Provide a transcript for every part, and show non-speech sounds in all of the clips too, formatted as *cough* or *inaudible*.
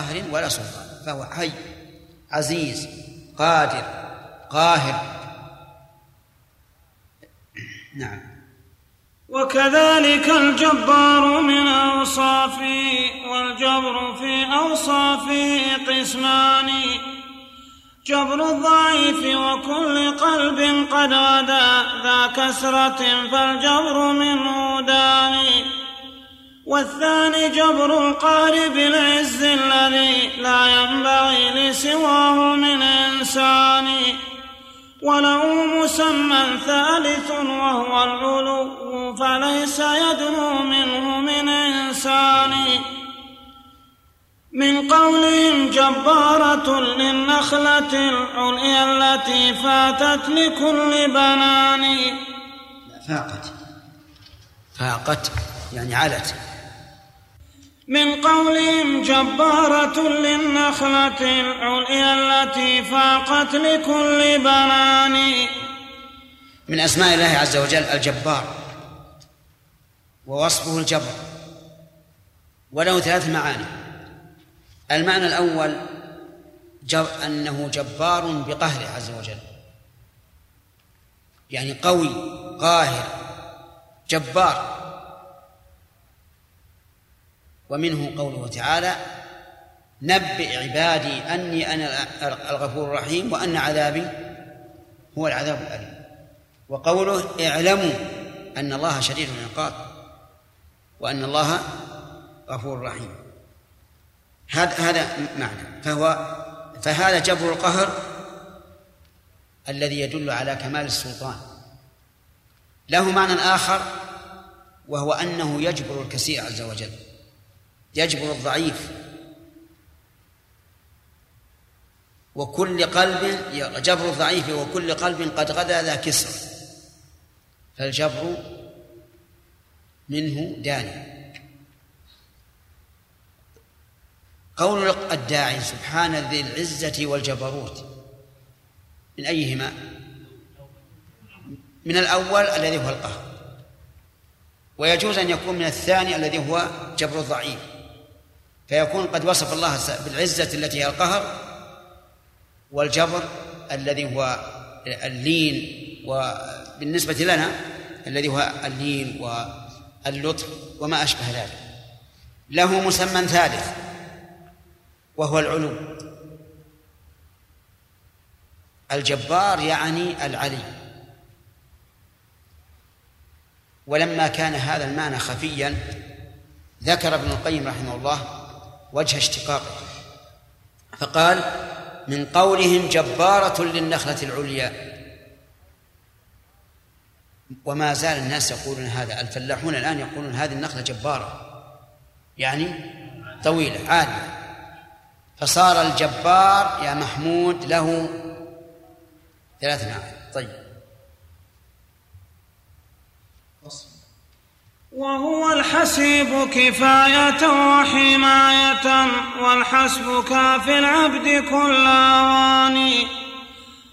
قهر ولا سلطان فهو حي عزيز قادر قاهر. نعم. وكذلك الجبار من أوصافه والجبر في أوصافه قسمان. جبر الضعيف وكل قلب قد غدا ذا كسرة فالجبر منه داني والثاني جبر القهر بالعز الذي لا ينبغي لسواه من إنسان. وله مسمى ثالث وهو العلو فليس يدنو منه من إنسان. من قولهم جبارة للنخلة العليا التي فاتت لكل بنان. فاقت. فاقت يعني علت. من قولهم جبارة للنخلة العليا التي فاقت لكل بنان. من أسماء الله عز وجل الجبار ووصفه الجبر. وله ثلاث معاني. المعنى الأول جب أنه جبار بقهره عز وجل. يعني قوي قاهر جبار. ومنه قوله تعالى نبئ عبادي أني أنا الغفور الرحيم وأن عذابي هو العذاب الأليم. وقوله اعلموا أن الله شديد العقاب وأن الله غفور رحيم. هذا هذا معنى. فهو فهذا جبر القهر الذي يدل على كمال السلطان. له معنى آخر وهو أنه يجبر الكثير عز وجل. يجبر الضعيف. وكل قلب جبر الضعيف وكل قلب قد غدا ذا كسر. فالجبر منه داني قول الداعي سبحان ذي العزة والجبروت. من أيهما؟ من الأول الذي هو القهر. ويجوز أن يكون من الثاني الذي هو جبر الضعيف. فيكون قد وصف الله بالعزة التي هي القهر والجبر الذي هو اللين وبالنسبة لنا الذي هو اللين واللطف وما أشبه ذلك. له مسمى ثالث وهو العلو. الجبار يعني العلي. ولما كان هذا المعنى خفيا ذكر ابن القيم رحمه الله وجه اشتقاقه فقال من قولهم جبارة للنخلة العليا. وما زال الناس يقولون هذا الفلاحون الآن يقولون هذه النخلة جبارة. يعني طويلة عالية. فصار الجبار يا محمود له ثلاث معاني. طيب. وهو الحسيب كفاية وحماية والحسب كافي العبد كل أواني.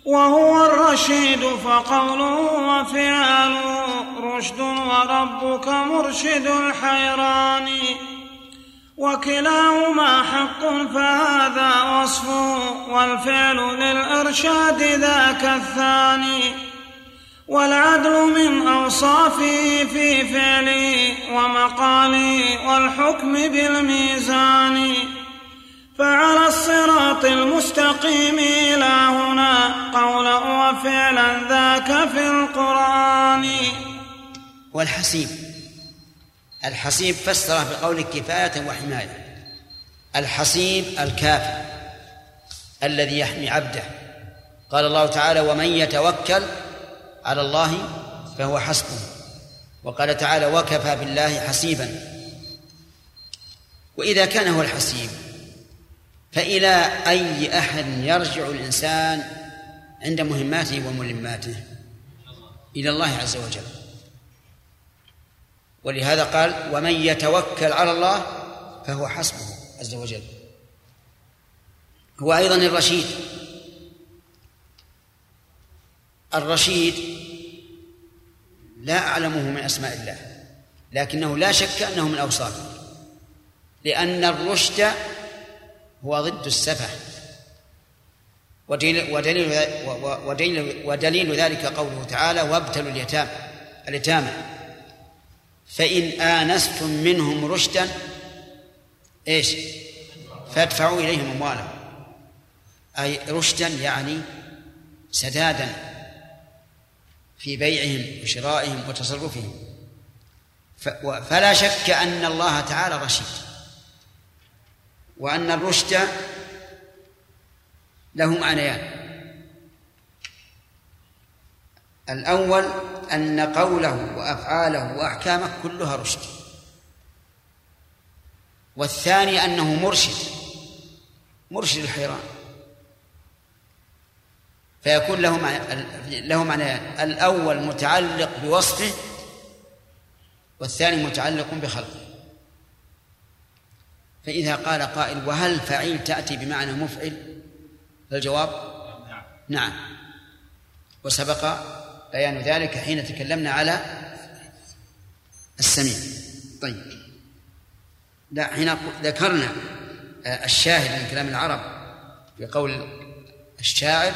وهو الرشيد فقوله وفعله رشد وربك مرشد الحيران. وكلاهما حق فهذا وصفه والفعل للإرشاد ذاك الثاني. والعدل من أوصافه في فعله ومقاله والحكم بالميزان. فعلى الصراط المستقيم إلى هنا قولا وفعلا ذاك في القرآن. والحسيب. الحسيب فسره بقول كفاية وحماية. الحسيب الكافي الذي يحمي عبده. قال الله تعالى ومن يتوكل على الله فهو حسبه. وقال تعالى وكفى بالله حسيبا. وإذا كان هو الحسيب فإلى أي أحد يرجع الإنسان عند مهماته وملماته؟ إلى الله عز وجل. ولهذا قال ومن يتوكل على الله فهو حسبه عز وجل. هو أيضا الرشيد. الرشيد لا أعلمه من أسماء الله لكنه لا شك أنه من أوصافه لأن الرشد هو ضد السفه. ودليل, ودليل, ودليل, ودليل ذلك قوله تعالى وابتلوا اليتامى اليتامى. فإن آنستم منهم رشدا إيش؟ فادفعوا إليهم أموالهم. أي رشدا يعني سدادا. في بيعهم وشرائهم وتصرفهم. فلا شك أن الله تعالى رشيد. وأن الرشد له معنيان الأول أن قوله وأفعاله وأحكامه كلها رشد. والثاني أنه مرشد. مرشد الحيران. فيكون له معنى له معنيان الأول متعلق بوصفه والثاني متعلق بخلقه. فإذا قال قائل وهل فعيل تأتي بمعنى مفعل؟ الجواب نعم نعم. وسبق بيان ذلك حين تكلمنا على السميع. طيب. لا حين ذكرنا الشاهد من كلام العرب في قول الشاعر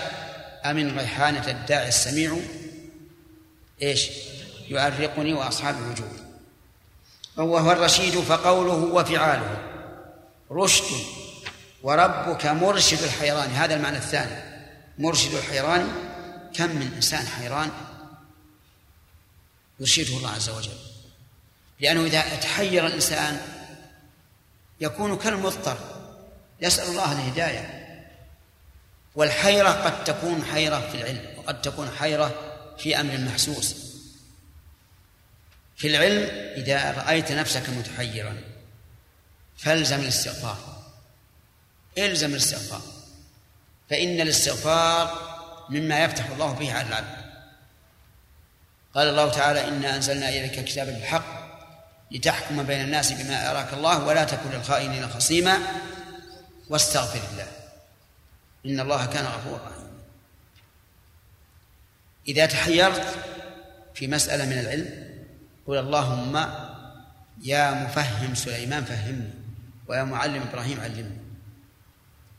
أمن ريحانة الداعي السميع إيش؟ يؤرقني وأصحاب الوجوه. وهو الرشيد فقوله وفعاله رشد وربك مرشد الحيران. هذا المعنى الثاني. مرشد الحيران كم من إنسان حيران يرشده الله عز وجل. لأنه إذا تحير الإنسان يكون كالمضطر. يسأل الله الهداية. والحيرة قد تكون حيرة في العلم وقد تكون حيرة في أمر محسوس. في العلم إذا رأيت نفسك متحيرا فالزم الاستغفار. إلزم الاستغفار. فإن الاستغفار مما يفتح الله به على العبد. قال الله تعالى إنا أنزلنا إليك كتابا بالحق لتحكم بين الناس بما أراك الله ولا تكن للخائنين خصيما واستغفر الله. إن الله كان غفورا رحيما. إذا تحيرت في مسألة من العلم قل اللهم يا مفهم سليمان فهمني ويا معلم إبراهيم علمني.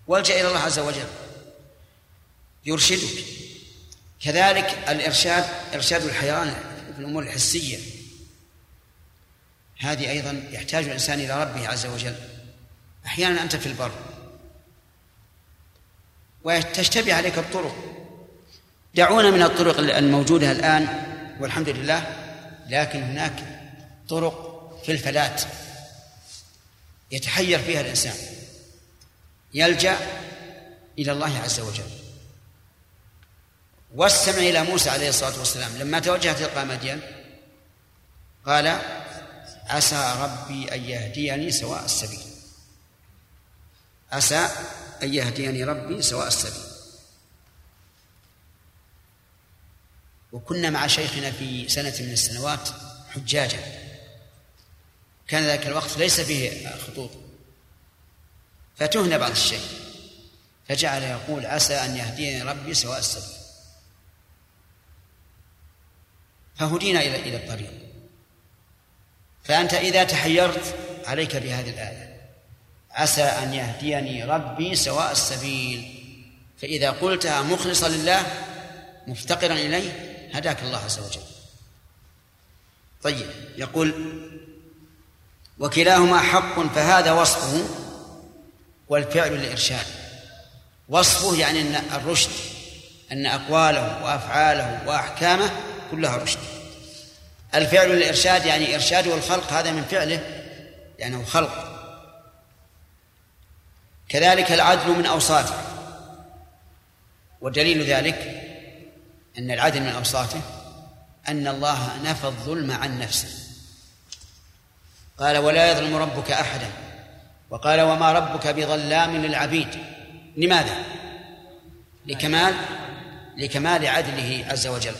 والجأ إلى الله عز وجل يرشدك. كذلك الإرشاد إرشاد الحيران في الأمور الحسية. هذه أيضا يحتاج الإنسان إلى ربه عز وجل. أحيانا أنت في البر. وتشتبه عليك الطرق. دعونا من الطرق الموجودة الآن والحمد لله لكن هناك طرق في الفلات يتحير فيها الإنسان. يلجأ إلى الله عز وجل. واستمع إلى موسى عليه الصلاة والسلام. لما توجه تلقى مدين قال عسى ربي أن يهديني سواء السبيل. عسى أن يهديني ربي سواء السبيل. وكنا مع شيخنا في سنة من السنوات حجاجا. كان ذاك الوقت ليس فيه خطوط. فتهنا بعض الشيء فجعل يقول عسى أن يهديني ربي سواء السبيل. فهدينا إلى إلى الطريق. فأنت إذا تحيرت عليك بهذه الآية. عسى أن يهديني ربي سواء السبيل. فإذا قلتها مخلصا لله مفتقرا إليه هداك الله عز وجل. طيب يقول وكلاهما حق فهذا وصفه والفعل الإرشاد وصفه يعني أن الرشد أن أقواله وأفعاله وأحكامه كلها رشد. الفعل الإرشاد يعني إرشاده الخلق هذا من فعله لأنه يعني خلق كذلك العدل من أوصافه. ودليل ذلك أن العدل من أوصافه أن الله نفى الظلم عن نفسه. قال ولا يظلم ربك أحدا. وقال وما ربك بظلام للعبيد. لماذا؟ لكمال لكمال عدله عز وجل.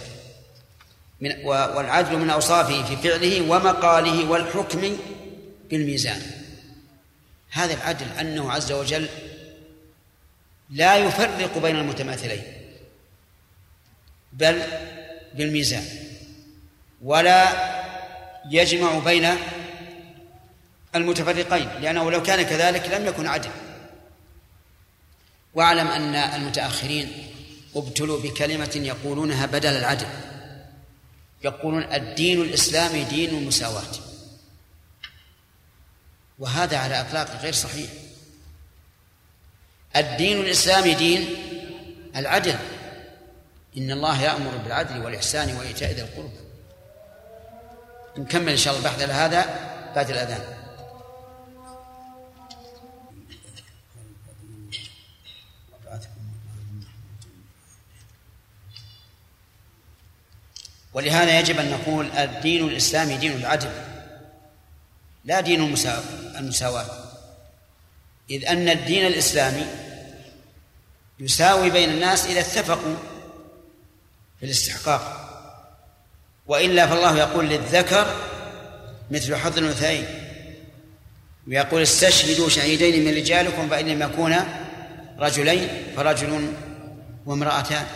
من والعدل من أوصافه في فعله ومقاله والحكم بالميزان. هذا العدل أنه عز وجل لا يفرق بين المتماثلين بل بالميزان ولا يجمع بين المتفرقين لأنه لو كان كذلك لم يكن عدل. واعلم أن المتأخرين ابتلوا بكلمة يقولونها بدل العدل يقولون الدين الإسلامي دين المساواة. وهذا على إطلاق غير صحيح. الدين الإسلامي دين العدل. إن الله يأمر بالعدل والإحسان وإيتاء ذي القربى. نكمل إن شاء الله على هذا بعد الأذان. ولهذا يجب أن نقول الدين الإسلامي دين العدل. لا دين المساواة. إذ أن الدين الإسلامي يساوي بين الناس إذا اتفقوا في الاستحقاق. وإلا فالله يقول للذكر مثل حظ الأنثيين. ويقول استشهدوا شهيدين من رجالكم فإن لم يكونا رجلين فرجل وامرأتان.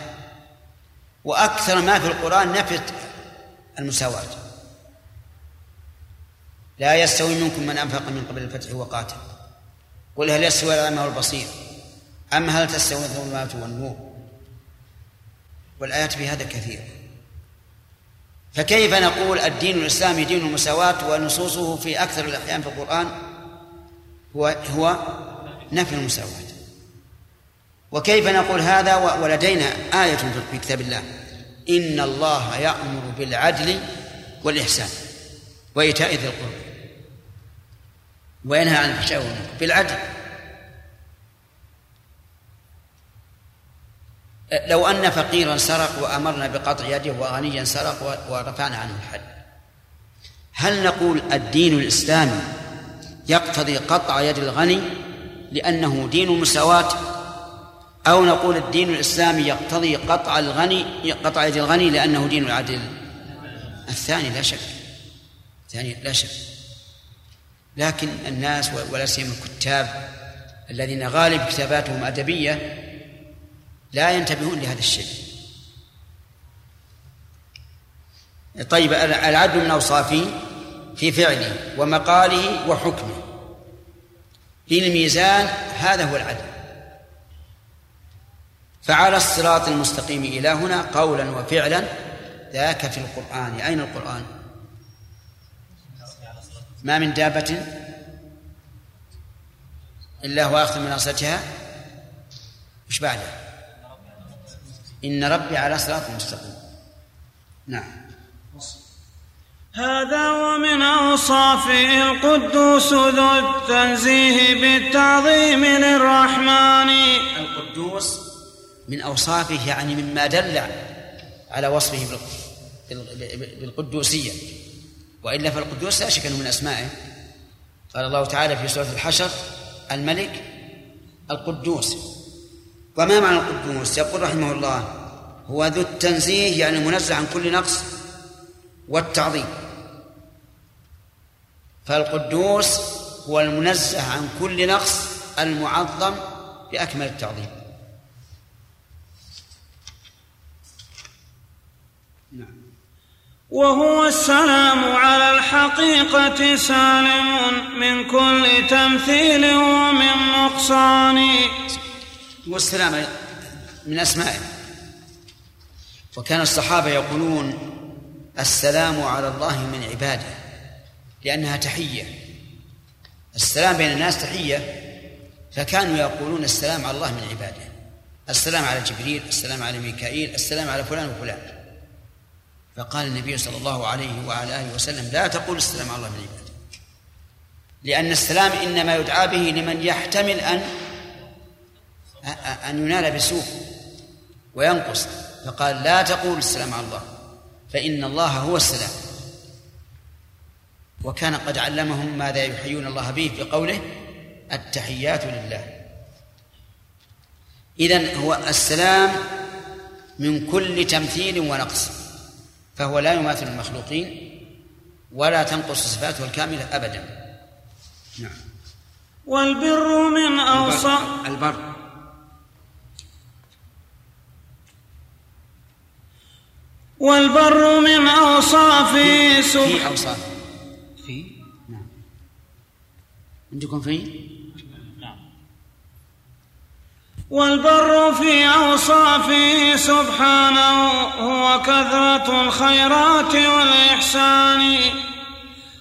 وأكثر ما في القرآن نفت المساواة. لا يستوي منكم من أنفق من قبل الفتح وقاتل قل هل يستوي الأعمى والبصير أم هل تستوي الظلمات والنور؟ والآيات في هذا كثير. فكيف نقول الدين الإسلامي دين المساواة ونصوصه في أكثر الأحيان في القرآن هو هو نفي المساواة؟ وكيف نقول هذا ولدينا آية في كتاب الله إن الله يأمر بالعدل والإحسان وإيتاء ذي القربى. وينهى عن الفحشاء والمنكر. بالعدل لو أن فقيرا سرق وأمرنا بقطع يده وغنيا سرق ورفعنا عنه الحد. هل نقول الدين الإسلامي يقتضي قطع يد الغني لأنه دين المساواة؟ أو نقول الدين الإسلامي يقتضي قطع الغني قطع يد الغني لأنه دين العدل؟ الثاني لا شك. الثاني لا شك. لكن الناس ولا سيما الكتاب الذين غالب كتاباتهم أدبية لا ينتبهون لهذا الشيء. طيب العدل من أوصافه في فعله ومقاله وحكمه. للميزان هذا هو العدل. فعلى الصراط المستقيم إلى هنا قولا وفعلا ذاك في القرآن. أين القرآن؟ ما من دابة إلا هو آخذ من أصلتها. وش بعده؟ إن ربي على صراط مستقيم. نعم. هذا ومن أوصافه القدوس ذو التنزيه بالتعظيم للرحمن القدوس من أوصافه يعني مما دل على وصفه بالقدوسية. وإلا فالقدوس لا شك أنه من أسمائه. قال الله تعالى في سورة الحشر الملك القدوس. وما معنى القدوس؟ يقول رحمه الله هو ذو التنزيه يعني منزه عن كل نقص والتعظيم. فالقدوس هو المنزه عن كل نقص المعظم بأكمل التعظيم. وهو السلام على الحقيقة سالم من كل تمثيل ومن نقصان. والسلام من أسمائه وكان الصحابة يقولون السلام على الله من عباده لأنها تحية. السلام بين الناس تحية فكانوا يقولون السلام على الله من عباده. السلام على جبريل السلام على ميكائيل السلام على فلان وفلان. فقال النبي صلى الله عليه وعلى آله وسلم لا تقول السلام على الله من عباده. لأن السلام إنما يدعى به لمن يحتمل أن ان ينال بسوء وينقص. فقال لا تقول السلام على الله فإن الله هو السلام. وكان قد علمهم ماذا يحيون الله به في قوله التحيات لله. إذن هو السلام من كل تمثيل ونقص. فهو لا يماثل المخلوقين ولا تنقص صفاته الكاملة أبدا. نعم. والبر من أوصاف البر. والبر من أوصافه في أوصاف. في؟ نعم. عندكم في؟ والبر في أوصافه سبحانه هو كثرة الخيرات والإحسان.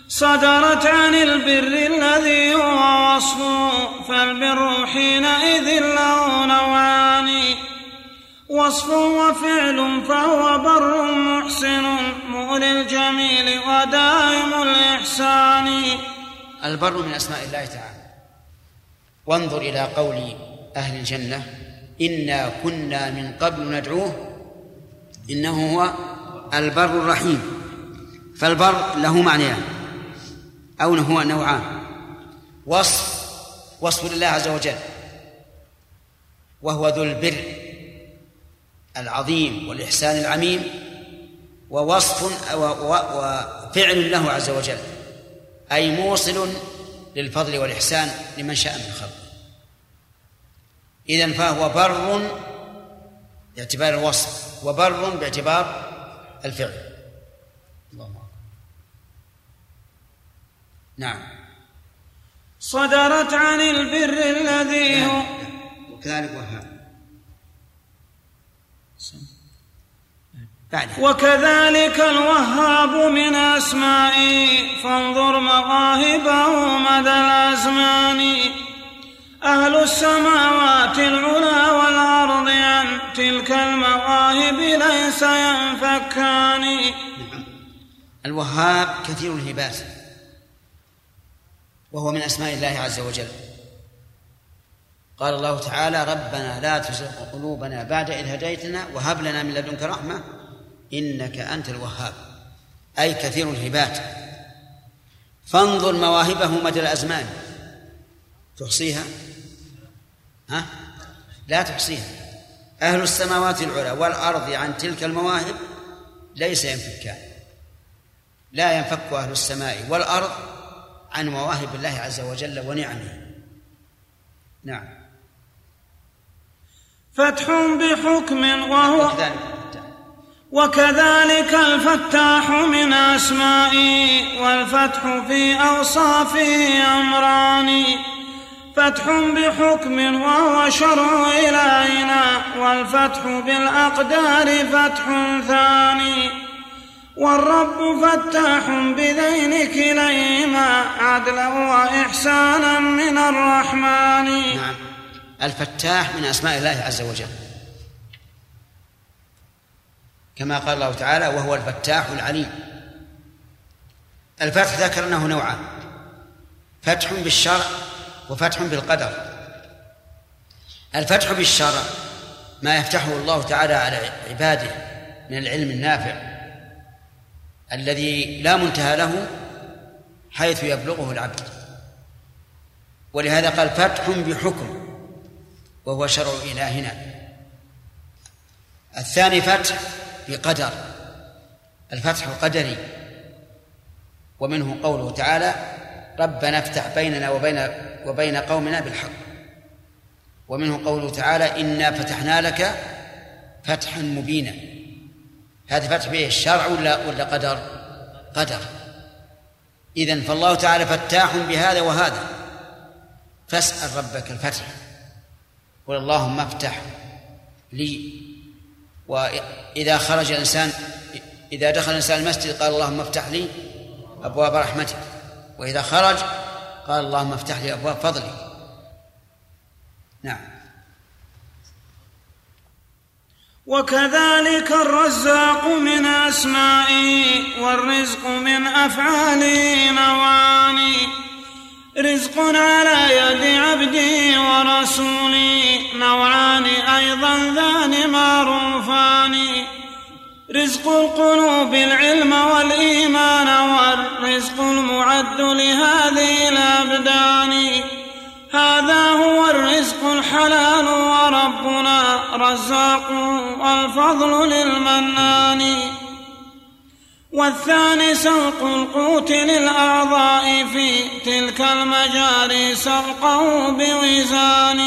صدرت عن البر الذي هو وصفه فالبر حينئذ له نوعان. وصف وفعل فهو بر محسن مؤلي الجميل ودائم الإحسان. البر من أسماء الله تعالى. وانظر إلى قول أهل الجنة. إنا كنا من قبل ندعوه. إنه هو البر الرحيم. فالبر له معنيان. أو هو نوعان. وصف وصف لله عز وجل. وهو ذو البر العظيم والإحسان العميم. ووصف وفعل له عز وجل. أي موصل للفضل والإحسان لمن شاء من خلقه. إذن فهو بر باعتبار الوصف وبر باعتبار الفعل. الله نعم. صدرت عن البر الذي هو وكذلك وهاب بعدها وكذلك الوهاب من أسمائه فانظر مواهبه مدى الأزمان. أهل السماوات العلى والأرض عن تلك المواهب ليس ينفكان. الوهاب كثير الهبات وهو من أسماء الله عز وجل. قال الله تعالى ربنا لا تزغ قلوبنا بعد إذ هديتنا وهب لنا من لدنك رحمة إنك أنت الوهاب. أي كثير الهبات. فانظر مواهبه مدى الأزمان. تحصيها؟ ها؟ لا تحصيها. أهل السماوات العلى والأرض عن تلك المواهب ليس ينفكان. لا ينفك أهل السماء والأرض عن مواهب الله عز وجل ونعمه. نعم. فتح بحكم وهو وكذلك الفتاح. من أسمائه والفتح في أوصافه أمران. فتح بحكم وهو شرع إلهنا والفتح بالأقدار فتح ثاني. والرب فتاح بذين كليهما عدلا وإحسانا من الرحمن. نعم. الفتاح من أسماء الله عز وجل. كما قال الله تعالى وهو الفتاح العليم. الفتح ذكرناه نوعان. فتح بالشرع وفتح بالقدر. الفتح بالشرع ما يفتحه الله تعالى على عباده من العلم النافع الذي لا منتهى له حيث يبلغه العبد. ولهذا قال فتح بحكم وهو شرع إلهنا. الثاني فتح بقدر الفتح القدري ومنه قوله تعالى ربنا افتح بيننا وبين وبين قومنا بالحق. ومنه قوله تعالى إنا فتحنا لك فتحا مبينا. هذا فتح به الشرع ولا ولا قدر؟ قدر. إذا فالله تعالى فتاح بهذا وهذا. فاسأل ربك الفتح. قل اللهم افتح لي. وإذا خرج الإنسان إذا دخل الإنسان المسجد قال اللهم افتح لي أبواب رحمتك. وإذا خرج قال اللهم افتح لي أبواب فضلك نعم. وكذلك الرزاق من أسمائه والرزق من أفعاله نوعان رزق على يد عبده ورسوله نوعان أيضا ذان معروفان. رزق القلوب العلم والإيمان والرزق المعد لهذه الأبدان. هذا هو الرزق الحلال وربنا رزاق والفضل للمنان. والثاني سلق القوت للأعضاء في تلك المجاري سلقه بوزان.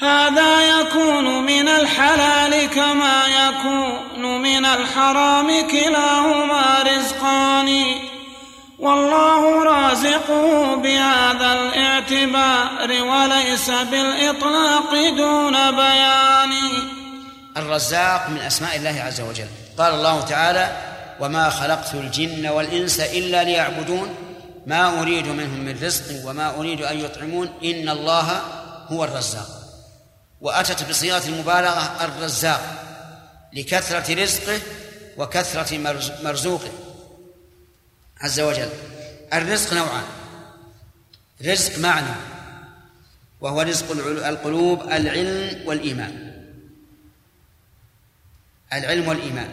هذا يكون من الحلال كما يكون من الحرام كلاهما رزقان. والله رازقه بهذا الاعتبار وليس بالإطلاق دون بيان. الرزاق من أسماء الله عز وجل. قال الله تعالى وما خلقت الجن والإنس إلا ليعبدون. ما أريد منهم من رزق وما أريد أن يطعمون. إن الله هو الرزاق. وأتت بصيغة المبالغة الرزاق لكثرة رزقه وكثرة مرزوقه. عز وجل. الرزق نوعان. رزق معنى وهو رزق القلوب العلم والإيمان. العلم والإيمان.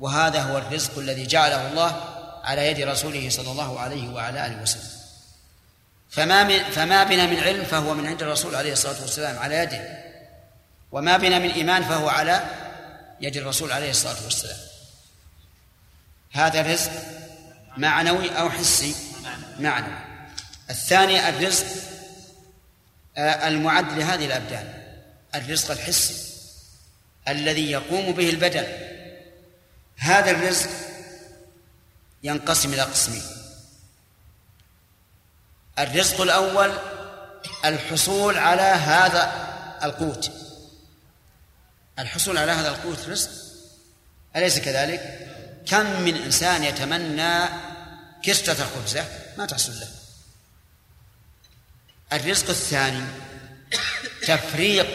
وهذا هو الرزق الذي جعله الله على يد رسوله صلى الله عليه وعلى آله وسلم. فما من فما بنا من علم فهو من عند الرسول عليه الصلاة والسلام على يده. وما بنا من إيمان فهو على يد الرسول عليه الصلاة والسلام. هذا الرزق معنوي أو حسي؟ معنوي. الثاني الرزق آه، المعد لهذه الأبدان. الرزق الحسي الذي يقوم به البدن. هذا الرزق ينقسم إلى قسمين. الرزق الأول الحصول على هذا القوت. الحصول على هذا القوت رزق؟ أليس كذلك؟ كم من إنسان يتمنى كسرة خبزة ما تحصل له. الرزق الثاني تفريق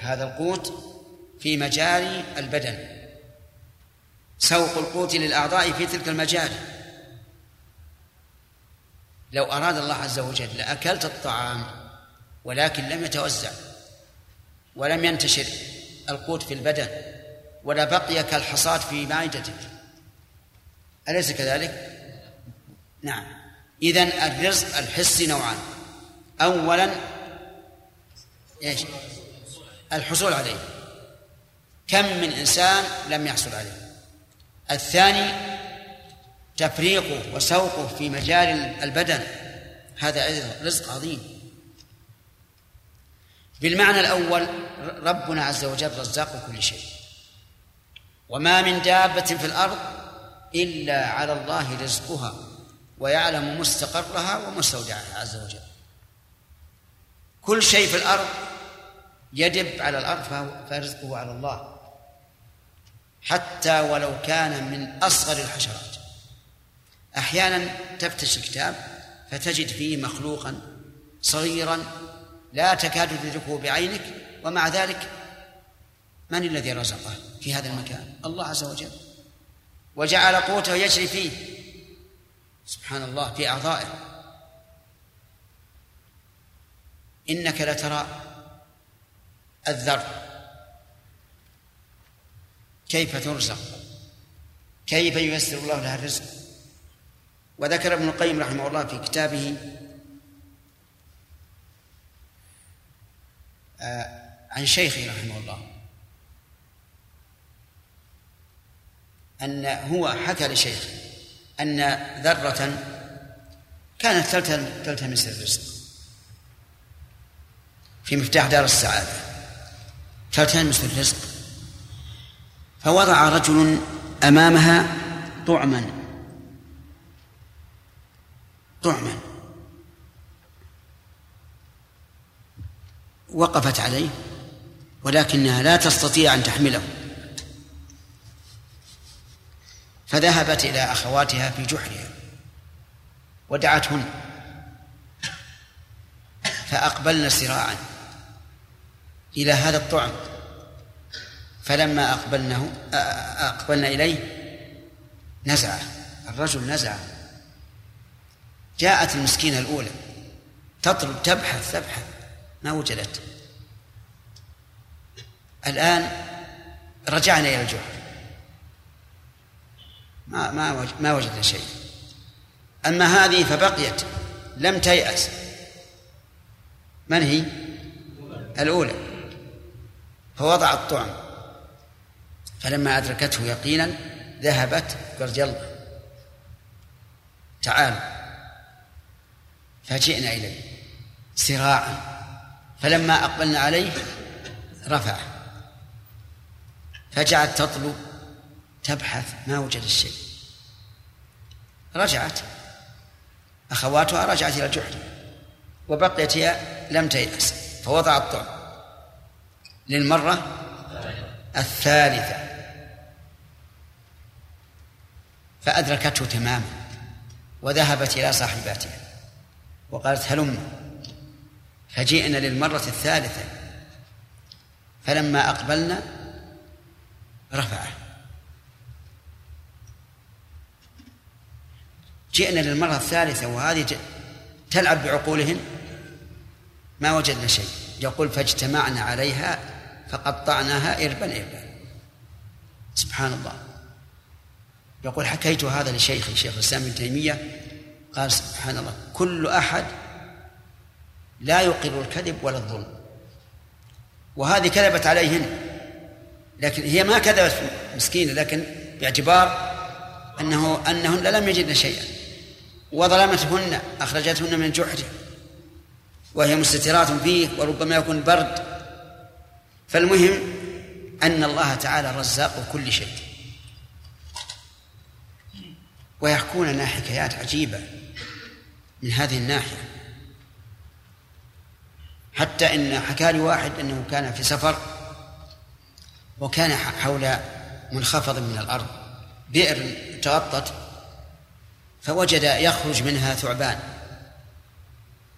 هذا القوت في مجاري البدن. سوق القوت للأعضاء في تلك المجاري. لو أراد الله عز وجل لأكلت الطعام ولكن لم يتوزع ولم ينتشر القوت في البدن ولا بقي كالحصاد في معدتك أليس كذلك؟ نعم إذن الرزق الحسي نوعان أولا إيش؟ الحصول عليه كم من إنسان لم يحصل عليه الثاني تفريقه وسوقه في مجال البدن. هذا أيضا رزق عظيم. بالمعنى الأول ربنا عز وجل رزاق كل شيء. وما من دابة في الأرض إلا على الله رزقها ويعلم مستقرها ومستودعها عز وجل. كل شيء في الأرض يدب على الأرض فرزقه على الله. حتى ولو كان من أصغر الحشرات. أحيانا تفتش الكتاب فتجد فيه مخلوقا صغيرا لا تكاد تدركه بعينك ومع ذلك من الذي رزقه في هذا المكان؟ الله عز وجل. وجعل قوته يجري فيه. سبحان الله في أعضائه. إنك لترى الذر كيف ترزق كيف ييسر الله لها الرزق. وذكر ابن القيم رحمه الله في كتابه آه، عن شيخه رحمه الله أن هو حكى لشيخه أن ذرة كانت تلتمس الرزق في مفتاح دار السعادة. تلتمس الرزق. فوضع رجل أمامها طعما. طعما وقفت عليه ولكنها لا تستطيع أن تحمله. فذهبت إلى أخواتها في جحرها ودعتهن فأقبلن سراعا إلى هذا الطعم. فلما أقبلنه أقبلنا إليه نزعه الرجل نزعه جاءت المسكينة الأولى. تطلب تبحث تبحث ما وجدت. الآن رجعنا إلى الجحر ما ما ما وجدنا شيء. أما هذه فبقيت. لم تيأس. من هي؟ الأولى. فوضع الطعم. فلما أدركته يقينا ذهبت قالت يلا تعال. فجئنا إليه سراعا فلما أقبلنا عليه رفع فجعلت تطلب تبحث ما وجد الشيء. رجعت. أخواتها رجعت إلى الجحر وبقيت هي لم تيأس فوضع الطعم للمرة الثالثة. فأدركته تماما وذهبت إلى صاحباتها. وقالت هلم. فجئنا للمرة الثالثة. فلما أقبلنا رفعه. جئنا للمرة الثالثة وهذه تلعب بعقولهن؟ ما وجدنا شيء. يقول فاجتمعنا عليها فقطعناها إربا إربا. سبحان الله. يقول حكيت هذا لشيخي شيخ الإسلام ابن تيمية قال سبحان الله كل أحد لا يقر الكذب ولا الظلم. وهذه كذبت عليهن لكن هي ما كذبت مسكينة لكن باعتبار أنه أنهن لم يجدن شيئا. وظلمتهن أخرجتهن من جحر وهي مستترات فيه وربما يكون برد. فالمهم أن الله تعالى رزاق كل شيء. ويحكون لنا حكايات عجيبة. من هذه الناحية. حتى إن حكى لي واحد أنه كان في سفر وكان حول منخفض من الأرض بئر تغطت فوجد يخرج منها ثعبان.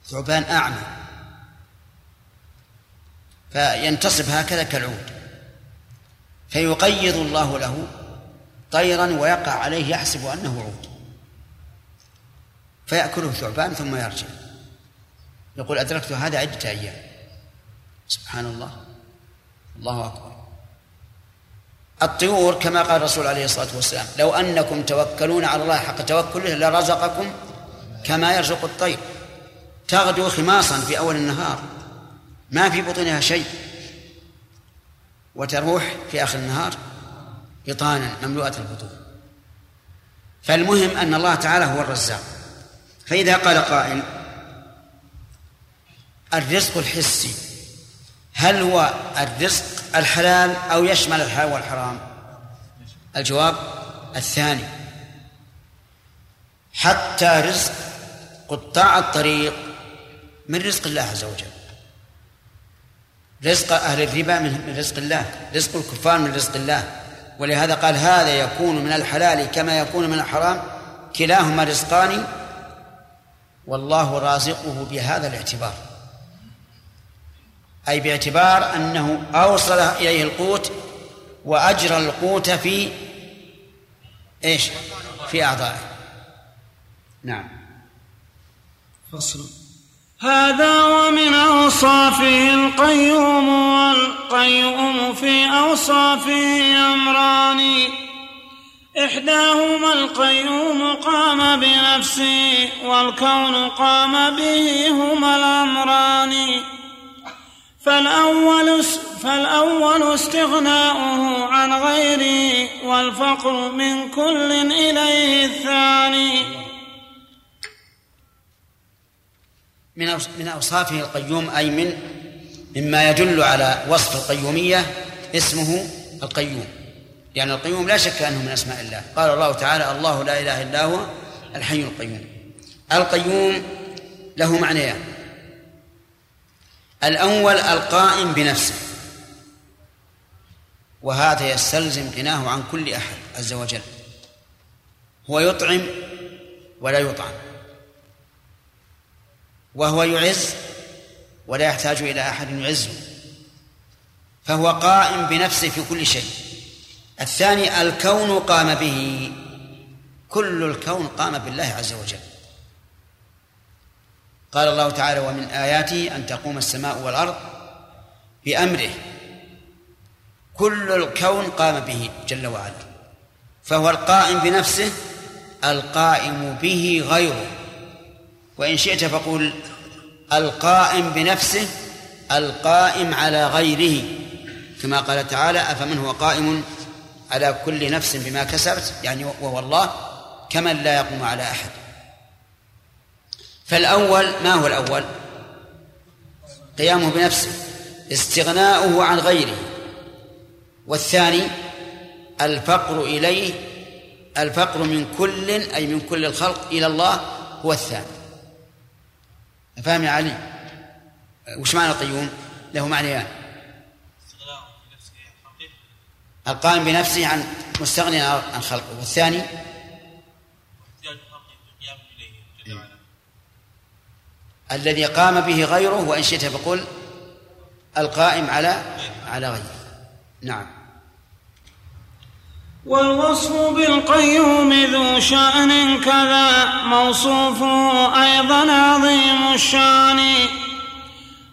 ثعبان أعمى. فينتصب هكذا كالعود. فيقيض الله له طيرا ويقع عليه يحسب أنه عود. فيأكله ثعبان ثم يرجع. يقول أدركت هذا عدة أيام. سبحان الله. الله أكبر. الطيور كما قال الرسول عليه الصلاة والسلام لو أنكم توكلون على الله حق توكله لرزقكم كما يرزق الطير. تغدو خماصا في أول النهار. ما في بطونها شيء. وتروح في آخر النهار بطانا مملوءة البطون. فالمهم أن الله تعالى هو الرزاق. فإذا قال قائل الرزق الحسي هل هو الرزق الحلال أو يشمل الحلال والحرام؟ الجواب الثاني حتى رزق قطاع الطريق من رزق الله عز وجل. رزق أهل الربا من رزق الله رزق الكفار من رزق الله. ولهذا قال هذا يكون من الحلال كما يكون من الحرام كلاهما رزقان والله رازقه بهذا الاعتبار. أي باعتبار أنه أوصل إليه القوت وأجرى القوت في إيش؟ في أعضائه. نعم. فصل. هذا ومن أوصافه القيوم والقيوم في أوصافه أمران إحداهما القيوم قام بنفسه والكون قام به هما الأمران. فالأول فالأول استغناؤه عن غيره والفقر من كل إليه الثاني. من من أوصافه القيوم أي من؟ مما يدل على وصف القيومية اسمه القيوم. يعني القيوم لا شك أنه من أسماء الله. قال الله تعالى الله لا إله إلا هو الحي القيوم. القيوم له معنيان الأول القائم بنفسه. وهذا يستلزم غناه عن كل أحد عز وجل. هو يطعم ولا يطعم. وهو يعز ولا يحتاج إلى أحد يعزه. فهو قائم بنفسه في كل شيء. الثاني الكون قام به. كل الكون قام بالله عز وجل. قال الله تعالى ومن آياته أن تقوم السماء والأرض بأمره. كل الكون قام به جل وعلا. فهو القائم بنفسه القائم به غيره. وإن شئت فقل القائم بنفسه القائم على غيره. كما قال تعالى أفمن هو قائم على كل نفس بما كسبت يعني وهو الله كمن لا يقوم على أحد. فالأول ما هو الأول؟ قيامه بنفسه استغناؤه عن غيره. والثاني الفقر إليه الفقر من كل أي من كل الخلق إلى الله هو الثاني. فهم يا علي؟ وش معنى القيوم؟ له معنيان. القائم بنفسه عن مستغني عن خلقه. والثاني؟ الذي قام به غيره وإن شئت فقل القائم على على غيره. نعم. والوصف بالقيوم ذو شأن كذا موصوفه أيضا عظيم الشأن.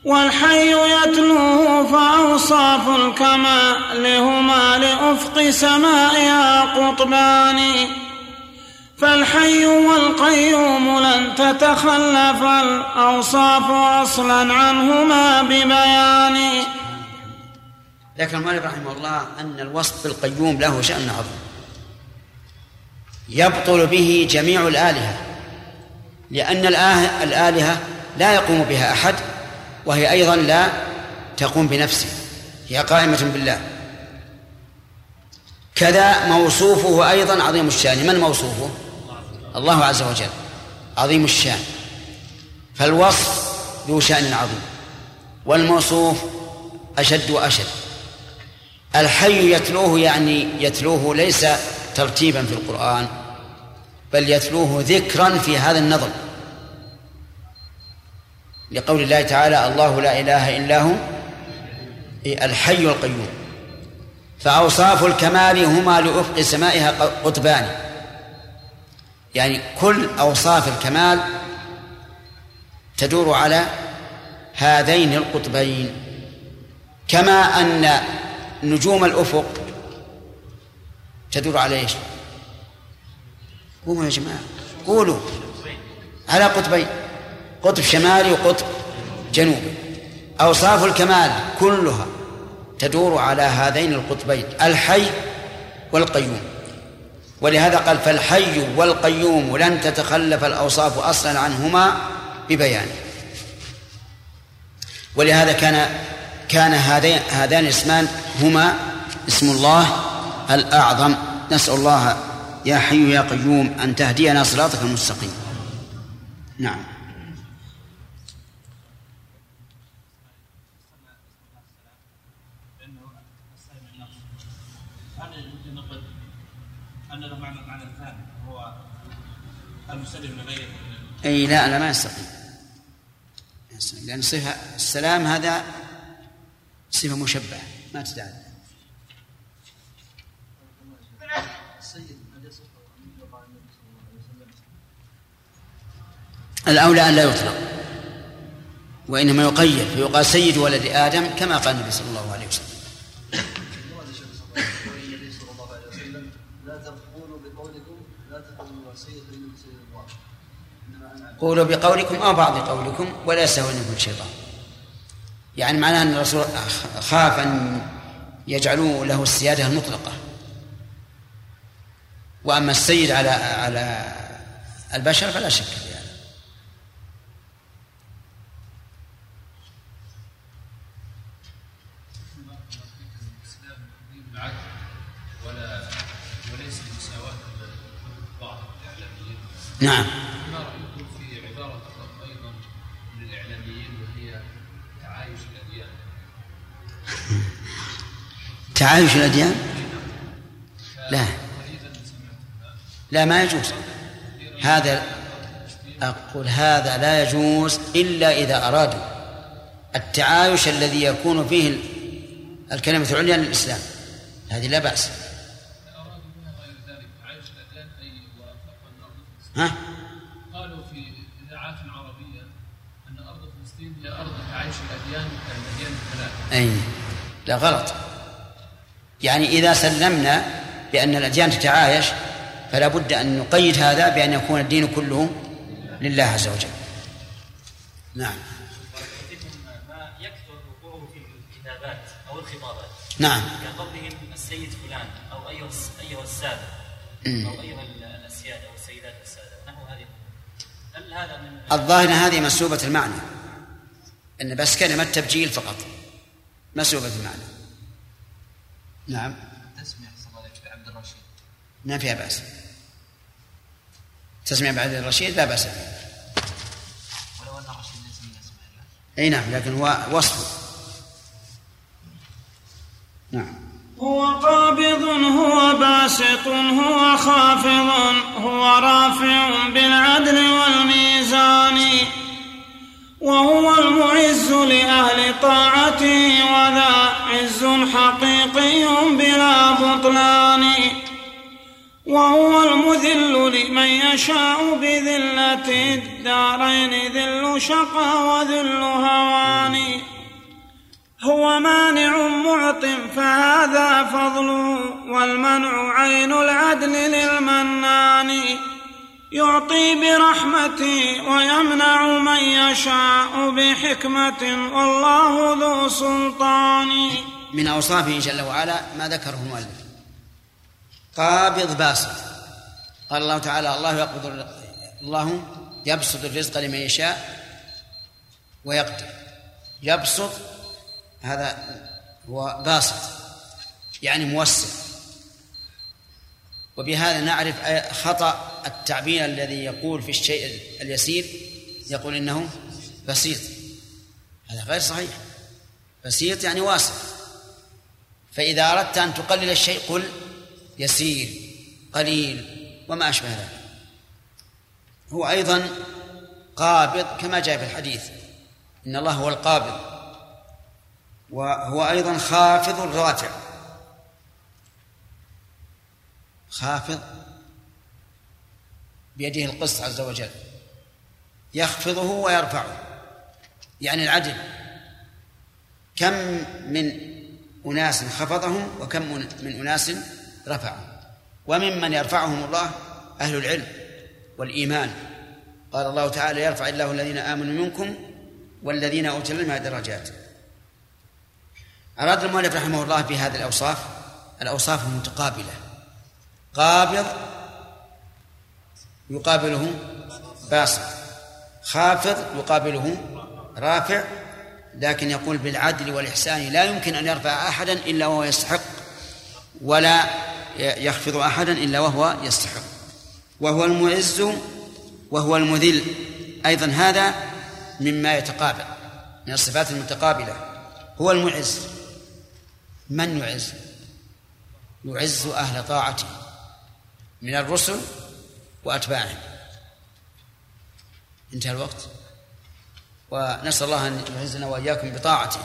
والحي يتلوه فأوصاف الكمال هما لأفق سمائها قطبان. فالحي والقيوم لن تتخلف الأوصاف أصلا عنهما ببيان. لكن المؤلف رحمه الله أن الوصف بالقيوم له شأن عظيم. يبطل به جميع الآلهة لأن الآلهة لا يقوم بها أحد وهي أيضا لا تقوم بنفسها هي قائمة بالله. كذا موصوفه أيضا عظيم الشأن. من موصوفه؟ الله عز وجل. عظيم الشأن. فالوصف ذو شأن عظيم والموصوف أشد وأشد. الحي يتلوه يعني يتلوه ليس ترتيبا في القرآن بل يتلوه ذكرا في هذا النظم لقول الله تعالى الله لا إله إلا هو الحي القيوم. فأوصاف الكمال هما لأفق سمائها قطبان. يعني كل أوصاف الكمال تدور على هذين القطبين. كما أن نجوم الأفق تدور على إيش؟ قوموا يا جماعة قولوا على قطبين. قطب شمالي وقطب جنوبي. أوصاف الكمال كلها تدور على هذين القطبين الحي والقيوم. ولهذا قال فالحي والقيوم لن تتخلف الأوصاف أصلا عنهما ببيان. ولهذا كان كان هذين هذان الاسمان هما اسم الله الأعظم. نسأل الله يا حي يا قيوم أن تهدينا صراطك المستقيم. نعم. أي لا لا ما يستقيم لأن صفة السلام هذا صفة مشبهة ما تدعي. الأولى أن لا يطلق وإنما يقيد فيقال سيد ولد آدم كما قال النبي صلى الله عليه وسلم قولوا بقولكم أو بعض قولكم ولا يستهونكم الشيطان. يعني معناه أن الرسول خاف أن يجعلوا له السيادة المطلقة. وأما السيد على على البشر فلا شك في هذا. نعم. تعايش الأديان؟ لا. لا ما يجوز. هذا أقول هذا لا يجوز إلا إذا أرادوا. التعايش الذي يكون فيه الكلمة العليا للإسلام. هذه لا بأس. ها؟ قالوا في إذاعات عربية أن أرض فلسطين هي أرض تعايش الأديان الأديان الثلاثة. أي. لا غلط. يعني إذا سلمنا بأن الأديان تتعايش فلا بد أن نقيد هذا بأن يكون الدين كله لله عز وجل. نعم. ما يكثر وقوعه في الكتابات أو الخطابات نعم. كقولهم السيد فلان أو أيها أيها السادة أو أيها الأسياد أو السيدات السادة نحو هذه هل هذا من الظاهر هذه مسلوبة المعنى. أن بس كلمة تبجيل فقط. مسلوبة المعنى. نعم. تسمية بعبد الرشيد. ما فيها بأس. تسمية بعبد الرشيد لا بأس فيها. ولو أن الرشيد ليس أي نعم لكن هو وصف نعم. هو قابض هو باسط هو خافض هو رافع بالعدل والميزان. وهو المعز لأهل طاعته وذا عز حقيقي بلا بطلان. وهو المذل لمن يشاء بذلة الدارين ذل شقى وذل هوان. هو مانع معط فهذا فضل والمنع عين العدل للمنان. يعطي برحمته ويمنع من يشاء بحكمة والله ذو سلطان. من أوصافه جل وعلا ما ذكره المؤلف. قابض باسط. قال الله تعالى الله يقبض الله يبسط الرزق لمن يشاء ويقدر. يبسط هذا هو باسط يعني موسع. وبهذا نعرف خطأ التعبير الذي يقول في الشيء اليسير يقول إنه بسيط. هذا غير صحيح. بسيط يعني واسع. فإذا أردت أن تقلل الشيء قل يسير قليل وما أشبه ذلك. هو أيضا قابض كما جاء في الحديث. إن الله هو القابض وهو أيضا خافض الراتع خافض بيده القسط عز وجل يخفضه ويرفعه. يعني العدل كم من أناس خفضهم وكم من أناس رفعهم. وممن يرفعهم الله أهل العلم والإيمان. قال الله تعالى يرفع الله الذين آمنوا منكم والذين أوتوا العلم درجات. أراد المؤلف رحمه الله في هذه الأوصاف؟ الأوصاف المتقابلة. قابض يقابله باسط. خافض يقابله رافع لكن يقول بالعدل والإحسان لا يمكن أن يرفع أحدا إلا وهو يستحق ولا يخفض أحدا إلا وهو يستحق. وهو المعز وهو المذل. أيضا هذا مما يتقابل من الصفات المتقابلة. هو المعز. من يعز؟ يعز أهل طاعته. من الرسل وأتباعهم. انتهى الوقت. ونسأل الله أن يعزنا وإياكم بطاعته.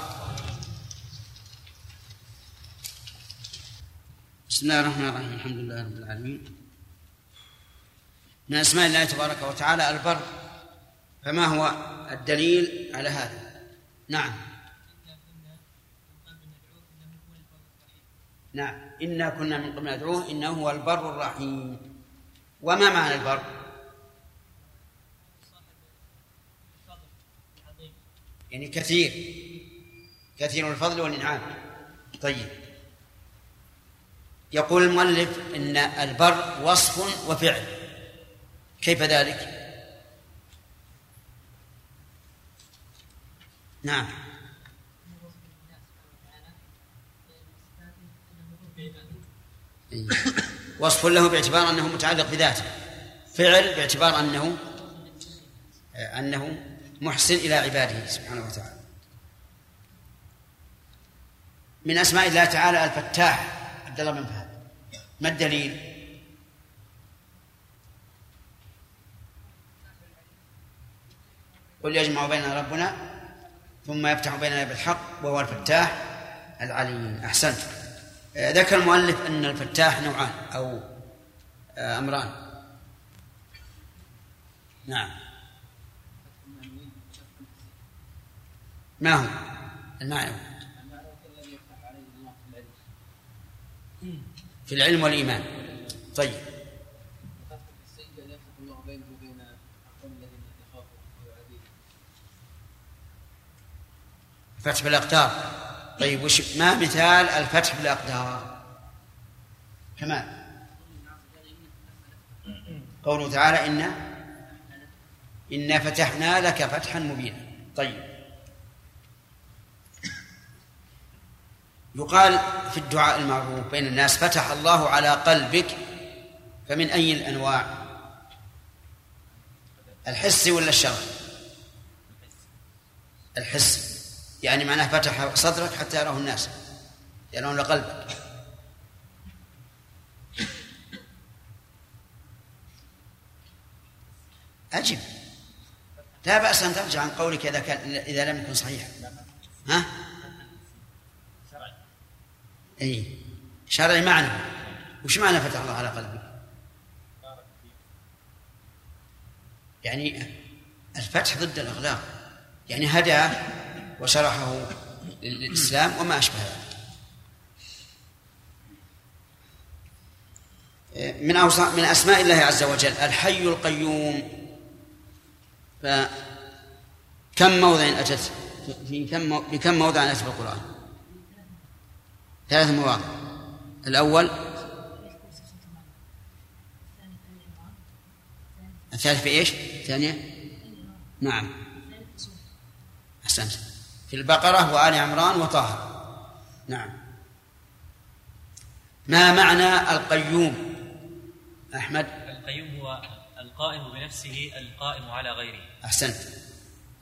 بسم الله الرحمن الرحيم. الحمد لله رب العالمين. من أسماء الله تبارك وتعالى البر فما هو الدليل على هذا؟ نعم. نعم. إنا كنا من قبل ندعوه إنه هو البر الرحيم. وما معنى البر؟ يعني كثير. كثير الفضل والإنعام. طيب. يقول المؤلف إن البر وصف وفعل. كيف ذلك؟ نعم. وصف له باعتبار أنه متعلق بذاته. فعل باعتبار أنه أنه محسن إلى عباده سبحانه وتعالى. من أسماء الله تعالى الفتاح عبد الله بن فهد. ما الدليل؟ قل يجمع بيننا ربنا ثم يفتح بيننا بالحق وهو الفتاح العليم. أحسنت. ذكر المؤلف أن الفتاح نوعان أو آه، أمران. نعم. ما هو؟ المعنى. في العلم والإيمان. طيب. فتح بالأقدار. طيب وش ما مثال الفتح بالأقدار؟ كمان قوله تعالى إنا إنا فتحنا لك فتحا مبينا. طيب. يقال في الدعاء المعروف بين الناس فتح الله على قلبك فمن أي الأنواع؟ الحسي ولا الشرعي الحس. يعني معناه فتح صدرك حتى يراه الناس يرون قلبك. أجب لا بأس أن ترجع عن قولك إذا كان إذا لم يكن صحيحا. ها؟ أي. شرعي معنى. وش معنى فتح الله على قلبك؟ يعني الفتح ضد الإغلاق. يعني هداه وشرحه للإسلام وما أشبه ذلك. من من أسماء الله عز وجل الحي القيوم. فكم موضع أتت في كم بكم موضع أتت في القرآن؟ ثلاث مواضع. الأول الثالث في إيش؟ الثانية؟ نعم. أحسنت. في البقرة وآل عمران وطه نعم. ما معنى القيوم؟ أحمد؟ القيوم هو القائم بنفسه القائم على غيره. أحسنت.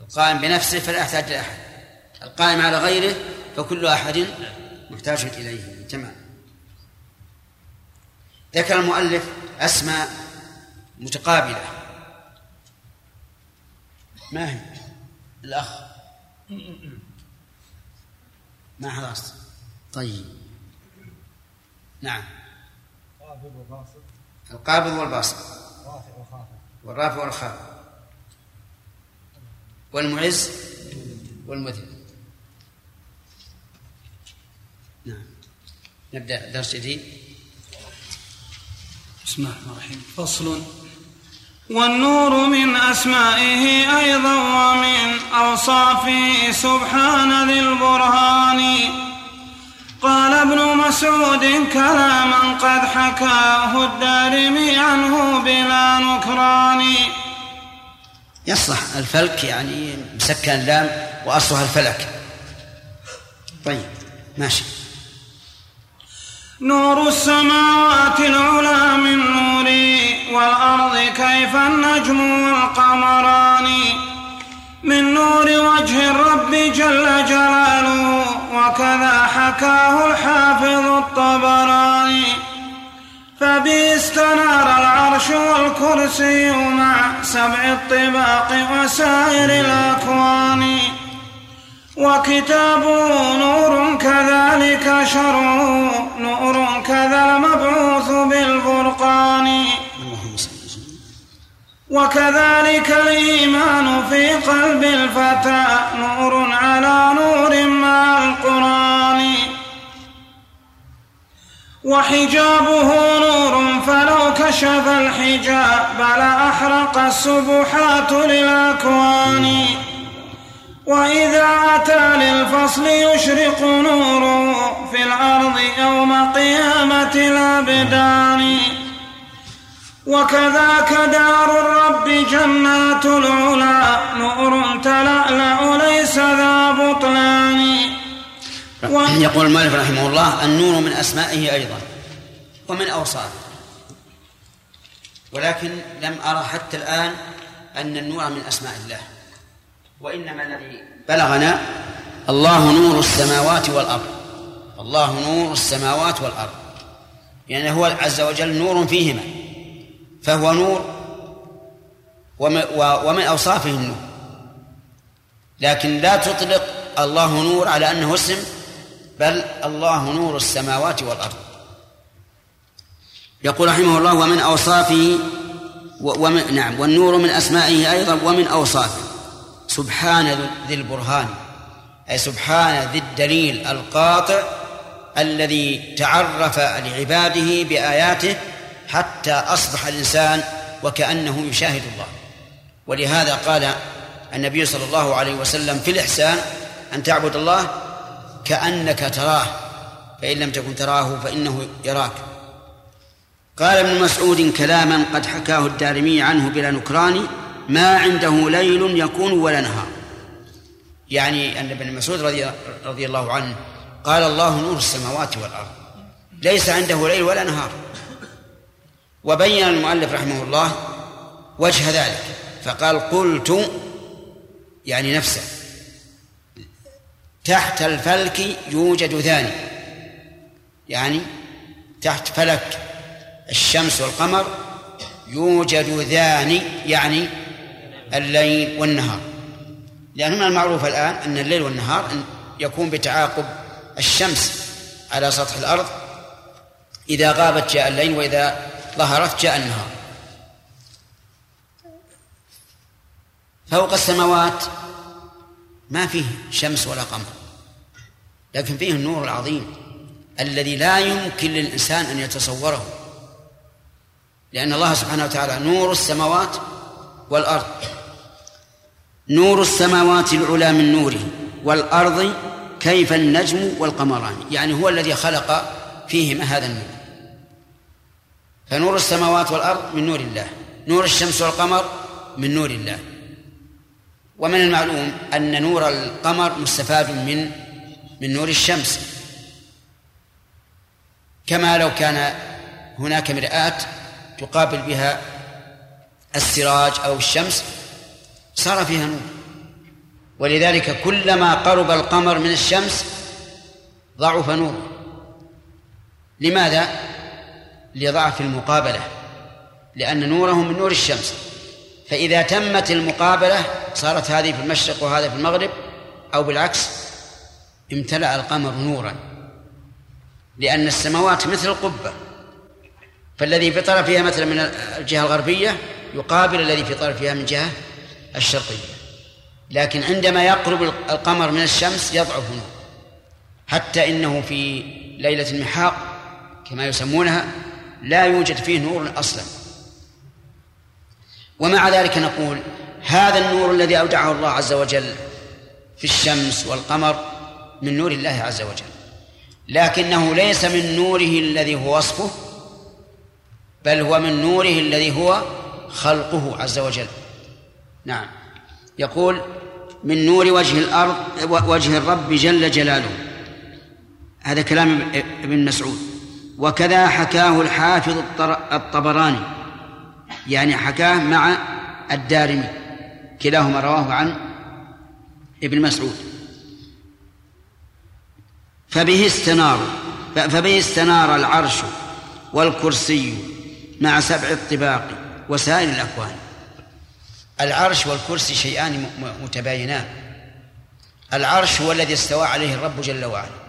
القائم بنفسه فلا يحتاج إلى أحد. القائم على غيره فكل أحد محتاج إليه. تمام. ذكر المؤلف أسماء متقابلة. ما هي؟ الأخ. *laughs* ما خلاص طيب. نعم. القابض والباسط. والرافع والخافض. والمعز والمذل. نعم. نبدأ درس جديد. بسم الله الرحمن الرحيم. فصل والنور من أسمائه أيضا ومن أوصافه سبحان ذي البرهان. قال ابن مسعود كلاما قد حكاه الدارمي عنه بلا نكران. يصلح الفلك يعني مسكن اللام وأصلها الفلك. طيب ماشي. نور السماوات العلى من نوري والأرض كيف النجم والقمران من نور وجه الرب جل جلاله وكذا حكاه الحافظ الطبراني. فبه استنار العرش والكرسي مع سبع الطباق وسائر الأكوان. وكتابه نور كذلك شرعه نور كذا المبعوث بالفرقان. وكذلك الإيمان في قلب الفتى نور على نور مع القرآن. وحجابه نور فلو كشف الحجاب لأحرق السبحات للأكوان. وإذا أتى للفصل يشرق نوره في الأرض يوم قيامة الأبدان. وكذاك دار الرب جنات العلا. نور تلألأ ليس ذا بطلان. يقول المؤلف رحمه الله النور من أسمائه أيضا ومن أوصافه. ولكن لم أرى حتى الآن أن النور من أسماء الله. وإنما الذي بلغنا الله نور السماوات والأرض. الله نور السماوات والأرض. يعني هو عز وجل نور فيهما. فهو نور ومن أوصافه النور لكن لا تطلق الله نور على أنه اسم بل الله نور السماوات والأرض. يقول رحمه الله ومن أوصافه ومن نعم والنور من أسمائه أيضا ومن أوصافه. سبحان ذي البرهان أي سبحان ذي الدليل القاطع الذي تعرف لعباده بآياته حتى أصبح الإنسان وكأنه يشاهد الله. ولهذا قال النبي صلى الله عليه وسلم في الإحسان أن تعبد الله كأنك تراه فإن لم تكن تراه فإنه يراك. قال ابن مسعود كلاما قد حكاه الدارمي عنه بلا نكران ما عنده ليل يكون ولا نهار. يعني أن ابن مسعود رضي, رضي الله عنه قال الله نور السماوات والأرض ليس عنده ليل ولا نهار. وبين المؤلف رحمه الله وجه ذلك فقال قلت يعني نفسه تحت الفلك يوجد ثاني يعني تحت فلك الشمس والقمر يوجد ذاني يعني الليل والنهار. لأن من المعروف الآن أن الليل والنهار يكون بتعاقب الشمس على سطح الأرض إذا غابت جاء الليل وإذا ظهرت جاء النهار فوق السماوات ما فيه شمس ولا قمر لكن فيه النور العظيم الذي لا يمكن للإنسان أن يتصوره لأن الله سبحانه وتعالى نور السماوات والأرض نور السماوات العلى من نوره والأرض كيف النجم والقمران يعني هو الذي خلق فيهما هذا النور. فنور السماوات والأرض من نور الله. نور الشمس والقمر من نور الله. ومن المعلوم أن نور القمر مستفاد من من نور الشمس. كما لو كان هناك مرآة تقابل بها السراج أو الشمس صار فيها نور. ولذلك كلما قرب القمر من الشمس ضعف نوره. لماذا؟ لضعف المقابلة لأن نوره من نور الشمس. فإذا تمت المقابلة صارت هذه في المشرق وهذا في المغرب أو بالعكس امتلأ القمر نورا. لأن السماوات مثل القبة. فالذي في طرفها مثلا من الجهة الغربية يقابل الذي في طرفها من جهة الشرقية. لكن عندما يقرب القمر من الشمس يضعف حتى إنه في ليلة المحاق كما يسمونها لا يوجد فيه نور أصلا. ومع ذلك نقول هذا النور الذي أودعه الله عز وجل في الشمس والقمر من نور الله عز وجل. لكنه ليس من نوره الذي هو وصفه بل هو من نوره الذي هو خلقه عز وجل. نعم. يقول من نور وجه الأرض وجه الرب جل جلاله. هذا كلام ابن مسعود. وكذا حكاه الحافظ الطبراني. يعني حكاه مع الدارمي. كلاهما رواه عن ابن مسعود. فبه استنار فبه استنار العرش والكرسي مع سبع الطباق وسائر الأكوان. العرش والكرسي شيئان متباينان. العرش هو الذي استوى عليه الرب جل وعلا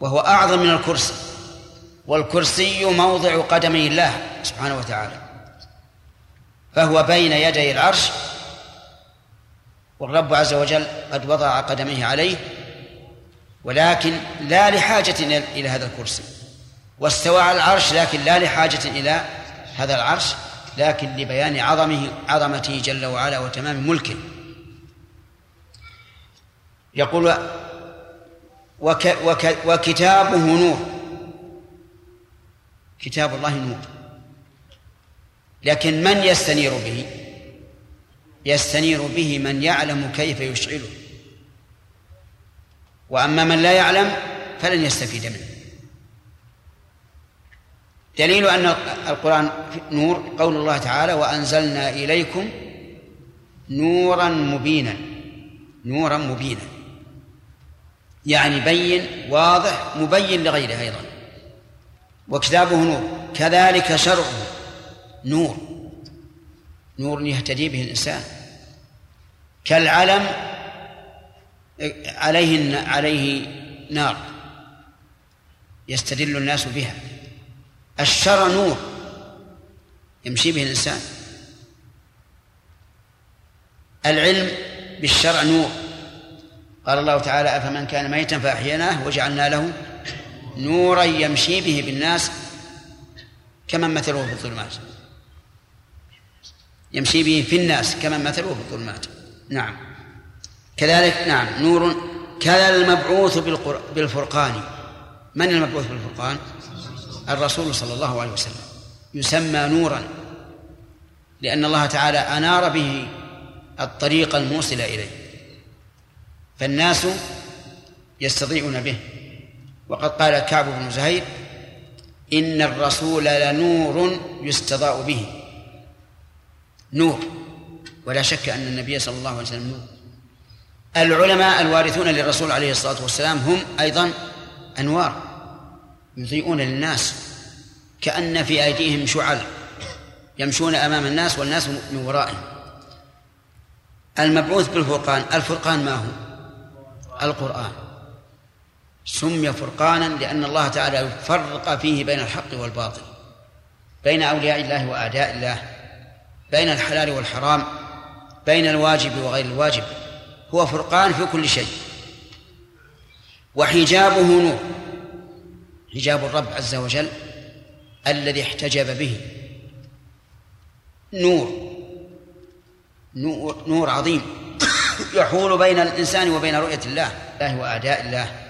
وهو أعظم من الكرسي. والكرسي موضع قدمي الله سبحانه وتعالى فهو بين يدي العرش والرب عز وجل قد وضع قدميه عليه ولكن لا لحاجة إلى هذا الكرسي. واستوى على العرش لكن لا لحاجة إلى هذا العرش لكن لبيان عظمه عظمته جل وعلا وتمام ملكه. يقول وك وك وكتابه نور. كتاب الله نور. لكن من يستنير به؟ يستنير به من يعلم كيف يشعله وأما من لا يعلم فلن يستفيد منه. دليل أن القرآن نور قول الله تعالى وأنزلنا إليكم نورا مبينا. نورا مبينا. يعني بين واضح مبين لغيره أيضا. وكتابه نور. كذلك شرعه نور. نور يهتدي به الإنسان. كالعلم عليه عليه نار. يستدل الناس بها. الشرع نور. يمشي به الإنسان. العلم بالشرع نور. قال الله تعالى أفمن كان ميتا فأحييناه وجعلنا له نورا يمشي به بالناس كمن مثله في الظلمات. يمشي به في الناس كمن مثله في الظلمات. نعم. كذلك نعم نور. كذا المبعوث بالفرقان. من المبعوث بالفرقان؟ الرسول صلى الله عليه وسلم. يسمى نورا لأن الله تعالى أنار به الطريق الموصل إليه. فالناس يستضيئون به. وقد قال كعب بن زهير إن الرسول لنور يستضاء به. نور ولا شك أن النبي صلى الله عليه وسلم نور. العلماء الوارثون للرسول عليه الصلاة والسلام هم أيضا أنوار يضيئون للناس كأن في أيديهم شعل يمشون أمام الناس والناس من ورائهم. المبعوث بالفرقان الفرقان ما هو؟ القرآن. سمي فرقانا لأن الله تعالى يفرق فيه بين الحق والباطل بين أولياء الله وأعداء الله بين الحلال والحرام بين الواجب وغير الواجب. هو فرقان في كل شيء. وحجابه نور حجاب الرب عز وجل الذي احتجب به. نور نور, نور عظيم. يحول بين الإنسان وبين رؤية الله الله وأعداء الله.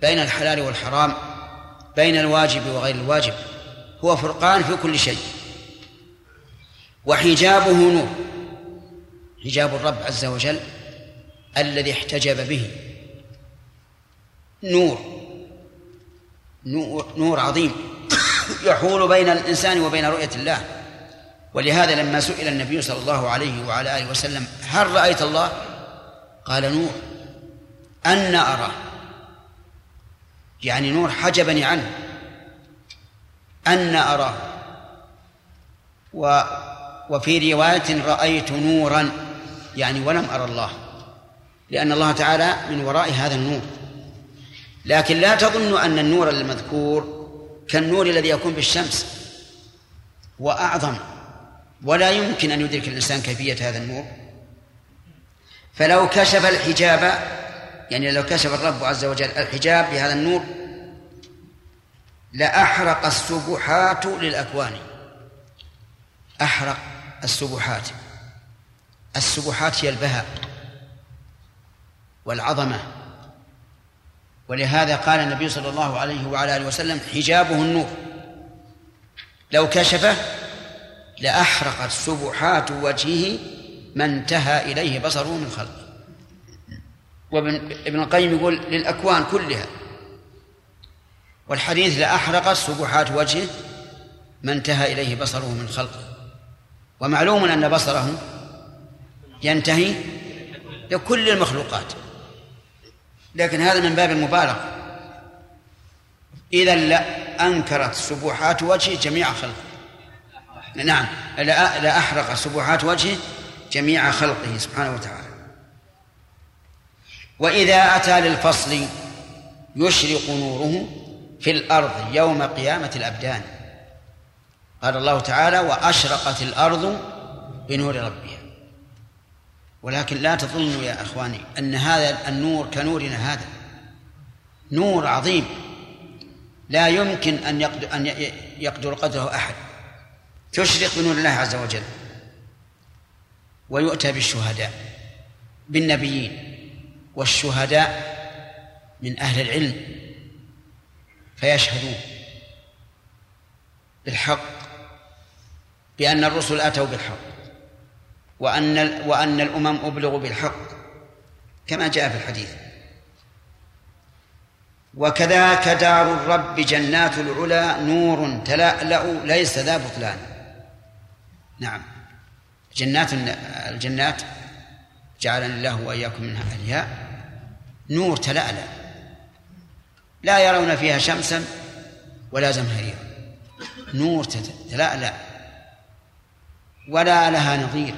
بين الحلال والحرام بين الواجب وغير الواجب. هو فرقان في كل شيء. وحجابه نور حجاب الرب عز وجل الذي احتجب به. نور نور, نور عظيم. يحول بين الإنسان وبين رؤية الله. ولهذا لما سئل النبي صلى الله عليه وعلى آله وسلم هل رأيت الله؟ قال نور. أن أراه. يعني نور حجبني عنه. أن أراه. و وفي رواية رأيت نورا يعني ولم أرى الله لأن الله تعالى من وراء هذا النور. لكن لا تظن أن النور المذكور كالنور الذي يكون بالشمس. وأعظم ولا يمكن أن يدرك الإنسان كيفية هذا النور. فلو كشف الحجاب يعني لو كشف الرب عز وجل الحجاب بهذا النور لأحرق السبحات للأكوان. أحرق السبحات. السبحات هي البهاء والعظمة. ولهذا قال النبي صلى الله عليه وعلى آله وسلم حجابه النور. لو كشفه لأحرقت سبحات وجهه ما انتهى إليه بصره من خلقه. وابن ابن القيم يقول للأكوان كلها. والحديث لأحرقت سبحات وجهه ما انتهى إليه بصره من خلقه. ومعلوم أن بصره ينتهي لكل المخلوقات. لكن هذا من باب المبالغة. إذا لا أنكرت سبحات وجهه جميع خلقه. نعم لا أحرق سبحات وجهه جميع خلقه سبحانه وتعالى. وإذا أتى للفصل يشرق نوره في الأرض يوم قيامة الأبدان. قال الله تعالى وأشرقت الأرض بنور ربها. ولكن لا تظنوا يا إخواني أن هذا النور كنورنا هذا. نور عظيم. لا يمكن أن يقدر أن يقدر قدره أحد. تشرق بنور الله عز وجل. ويؤتى بالشهداء بالنبيين والشهداء من أهل العلم فيشهدون بالحق بأن الرسل أتوا بالحق وأن وأن الأمم أبلغوا بالحق كما جاء في الحديث. وكذاك دار الرب جنات العلا نور تلألأ ليس ذا بطلان. نعم. جنات الجنات جعلنا الله وإياكم من أهلها نور تلألأ. لا يرون فيها شمسا ولا زمهريرا نور تلألأ. ولا لها نظير.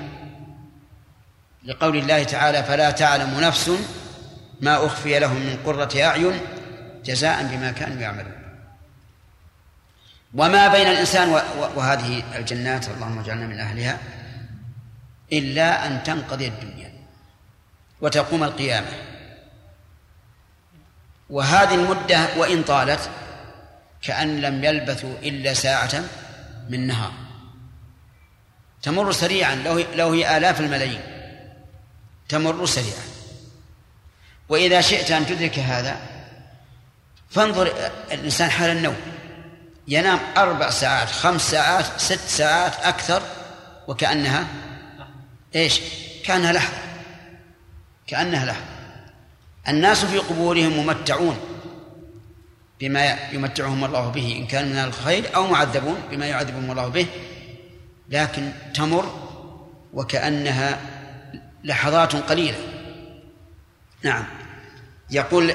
لقول الله تعالى فلا تعلم نفس ما أخفي لهم من قرة أعين جزاء بما كانوا يعملون. وما بين الإنسان وهذه الجنات اللهم اجعلنا من أهلها إلا أن تنقضي الدنيا وتقوم القيامة. وهذه المدة وإن طالت كأن لم يلبثوا إلا ساعة من نهار. تمر سريعا لو هي آلاف الملايين. تمر سريعا. وإذا شئت أن تدرك هذا فانظر الإنسان حال النوم. ينام أربع ساعات خمس ساعات ست ساعات أكثر وكأنها إيش؟ كأنها لحظة. كأنها لحظة. الناس في قبورهم ممتعون بما يمتعهم الله به إن كان من الخير أو معذبون بما يعذبهم الله به. لكن تمر وكأنها لحظات قليلة. نعم. يقول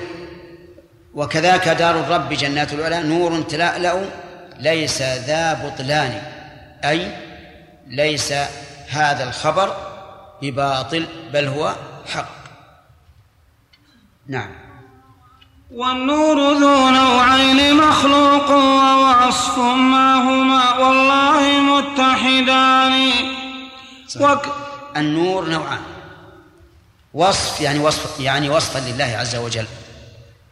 وكذاك دار الرب جنات العلا نور تلألأ ليس ذا بطلان. أي ليس هذا الخبر بباطل بل هو حق. نعم. والنور ذو نوعين مخلوق ووصف ما هما والله متحدان. وك... النور نوعان. وصف يعني وصف يعني وصفا لله عز وجل.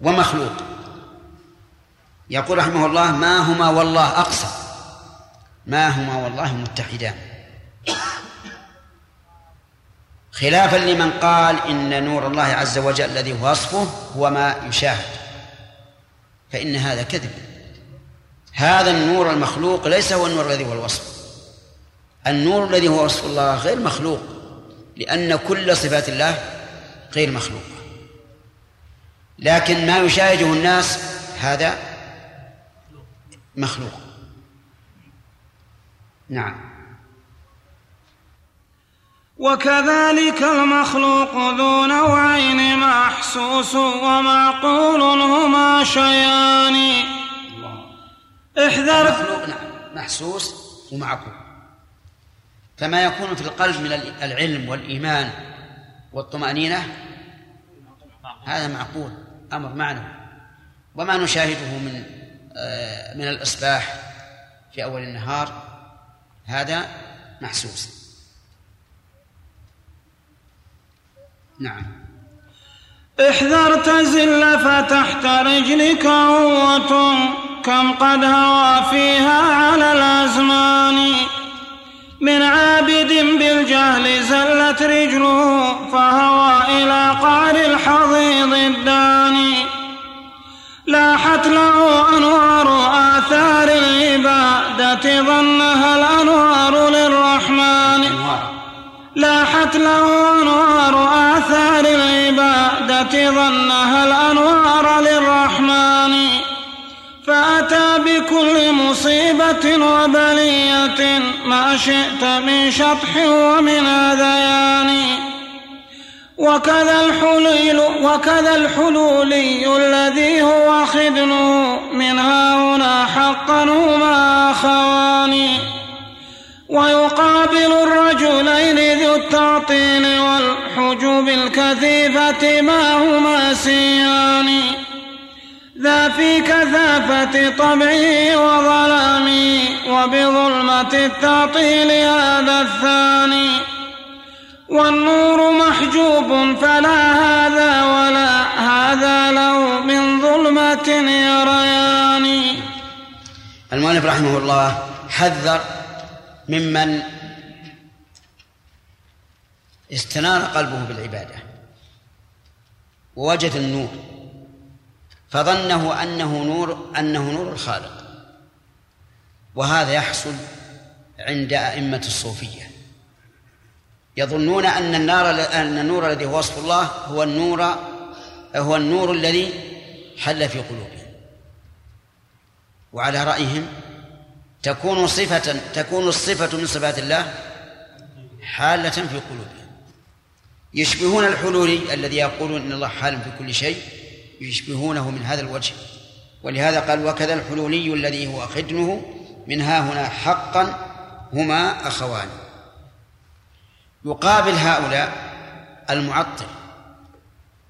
ومخلوق. يقول رحمه الله ما هما والله أقسم ما هما والله متحدان. خلافا لمن قال إن نور الله عز وجل الذي هو وصفه هو ما يشاهد. فإن هذا كذب. هذا النور المخلوق ليس هو النور الذي هو الوصف. النور الذي هو وصف الله غير مخلوق لأن كل صفات الله غير مخلوقة. لكن ما يشاهده الناس هذا مخلوق. نعم. وكذلك المخلوق ذو نوعين محسوس ومعقول هما شيان احذر. المخلوق نعم محسوس ومعقول. فما يكون في القلب من العلم والإيمان والطمأنينة هذا معقول أمر معنوي وما نشاهده من آه، من الإصباح في أول النهار هذا محسوس. نعم. احذر تزل فتحت رجلك عوة كم قد هوى فيها على الأزمان. من عابد بالجهل زلت رجله فهوى إلى قعر الحضيض الداني. لاحت له أنوار آثار العبادة ظنها الأنوار للرحمن. لاحت له ظنها الأنوار للرحمن. فأتى بكل مصيبة وبلية ما شئت من شطح ومن أذيان. وكذا الحليل وكذا الحلولي الذي هو خدنه من هنا حقا هما أخوان. ويقابل الرجلين ذو التعطيل والحجوب الكثيفة ما هما سيان ذا في كثافة طبعه وظلامه وبظلمة التعطيل هذا الثاني. والنور محجوب فلا هذا ولا هذا له من ظلمة يريان المؤلف رحمه الله حذر ممن استنار قلبه بالعبادة. ووجد النور. فظنه أنه نور أنه نور الخالق. وهذا يحصل عند أئمة الصوفية. يظنون أن النار أن النور الذي هو وصف الله هو النور هو النور الذي حل في قلوبهم. وعلى رأيهم تكون صفة تكون الصفة من صفات الله حالة في قلوبهم. يشبهون الحلولي الذي يقولون إن الله حال في كل شيء يشبهونه من هذا الوجه. ولهذا قال وكذا الحلولي الذي هو خدمه من ها هنا حقا هما أخوان. يقابل هؤلاء المعطل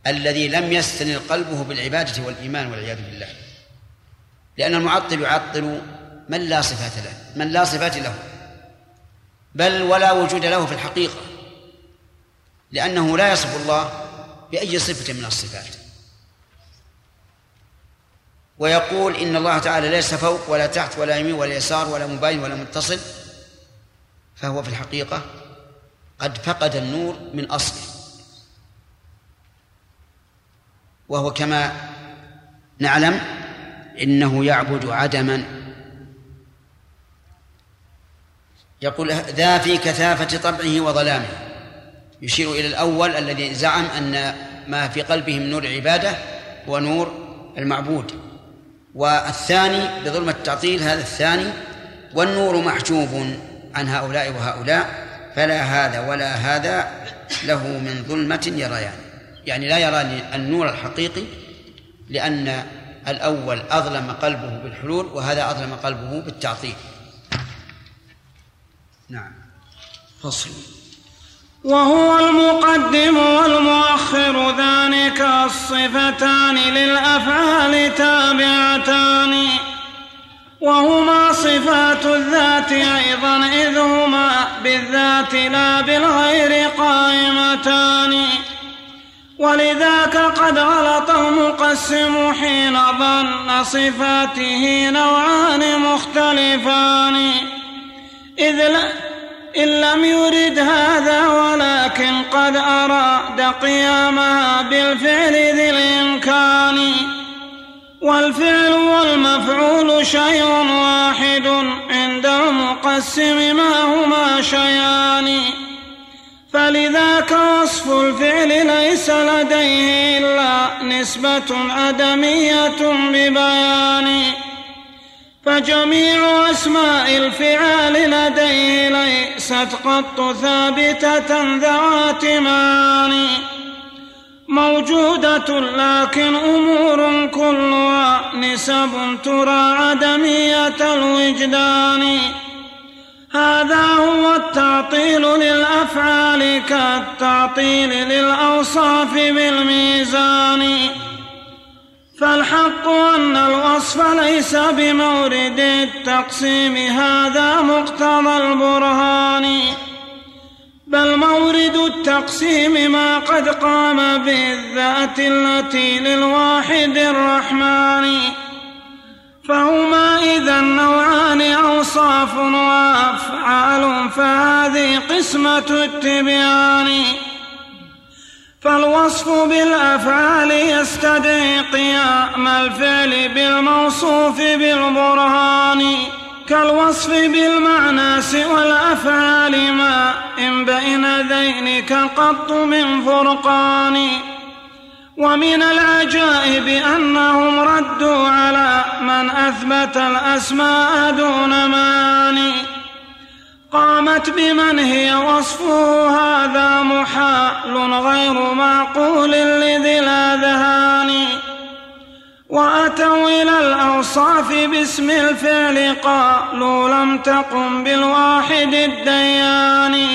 الذي لم يستنر قلبه بالعبادة والإيمان والعياذ بالله. لأن المعطل يعطل من لا صفات له من لا صفات له بل ولا وجود له في الحقيقة. لأنه لا يصف الله بأي صفة من الصفات. ويقول إن الله تعالى ليس فوق ولا تحت ولا يمين ولا يسار ولا مباين ولا متصل فهو في الحقيقة قد فقد النور من أصله. وهو كما نعلم إنه يعبد عدما. يقول ذا في كثافة طبعه وظلامه. يشير إلى الأول الذي زعم أن ما في قلبه من نور العبادة هو نور المعبود. والثاني بظلمة التعطيل هذا الثاني والنور محجوب عن هؤلاء وهؤلاء فلا هذا ولا هذا له من ظلمة يريان. يعني لا يرى النور الحقيقي لأن الأول أظلم قلبه بالحلول وهذا أظلم قلبه بالتعطيل. نعم. فصل. وهو المقدم والمؤخر ذلك الصفتان للأفعال تابعتان. وهما صفات الذات أيضا إذ هما بالذات لا بالغير قائمتان. ولذاك قد غلط المقسم حين ظن صفاته نوعان مختلفان. إذ إن لم يرد هذا ولكن قد أراد قيامها بالفعل ذي الإمكان. والفعل والمفعول شيء واحد عند المقسم ما هما شيئان. فلذاك وصف الفعل ليس لديه إلا نسبة عدمية ببيان. فجميع أسماء الفعال لديه ليست قط ثابتة ذوات معاني موجودة لكن أمور كلها نسب ترى عدمية الوجدان. هذا هو التعطيل للأفعال كالتعطيل للأوصاف بالميزان. فالحق أن الوصف ليس بمورد التقسيم هذا مقتضى البرهان. بل مورد التقسيم ما قد قام بالذات التي للواحد الرحمن. فهما إذا نوعان أوصاف وأفعال فهذه قسمة التبيان. فالوصف بالأفعال يستدعي قيام الفعل بالموصوف بالبرهان. كالوصف بالمعنى سوى الافعال ما إن بين ذينك قط من فرقان. ومن العجائب أنهم ردوا على من أثبت الأسماء دون معاني قامت بمن هي وصفه هذا محال غير معقول لذي الاذهان وأتوا إلى الأوصاف باسم الفعل قالوا لم تقم بالواحد الديان.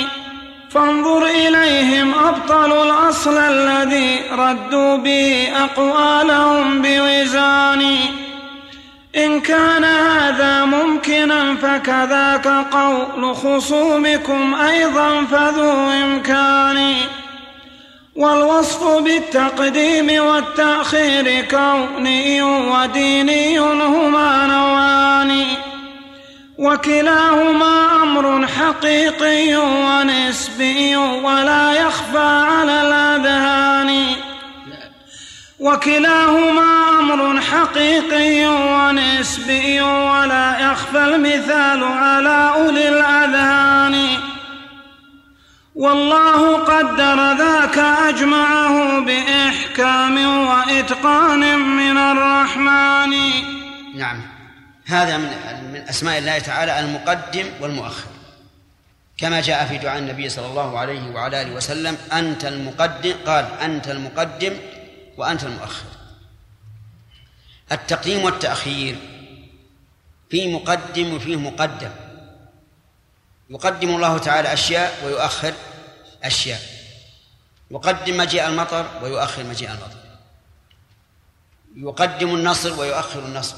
فانظر إليهم ابطلوا الأصل الذي ردوا به أقوالهم بوزان. إن كان هذا ممكنا فكذاك قول خصومكم أيضا فذو إمكان. والوصف بالتقديم والتأخير كوني وديني هما نوعان. وكلاهما أمر حقيقي ونسبي ولا يخفى على الأذهان. وكلاهما أمر حقيقي ونسبي ولا يخفى المثال على أولي الأذهان. والله قدر ذاك أجمعه بإحكام وإتقان من الرحمن. نعم. هذا من أسماء الله تعالى المقدم والمؤخر. كما جاء في دعاء النبي صلى الله عليه وعلى آله وسلم أنت المقدم قال أنت المقدم وأنت المؤخر. التقديم والتأخير في مقدم وفيه مقدم. يقدم الله تعالى أشياء ويؤخر أشياء. يقدم مجيء المطر ويؤخر مجيء المطر. يقدم النصر ويؤخر النصر.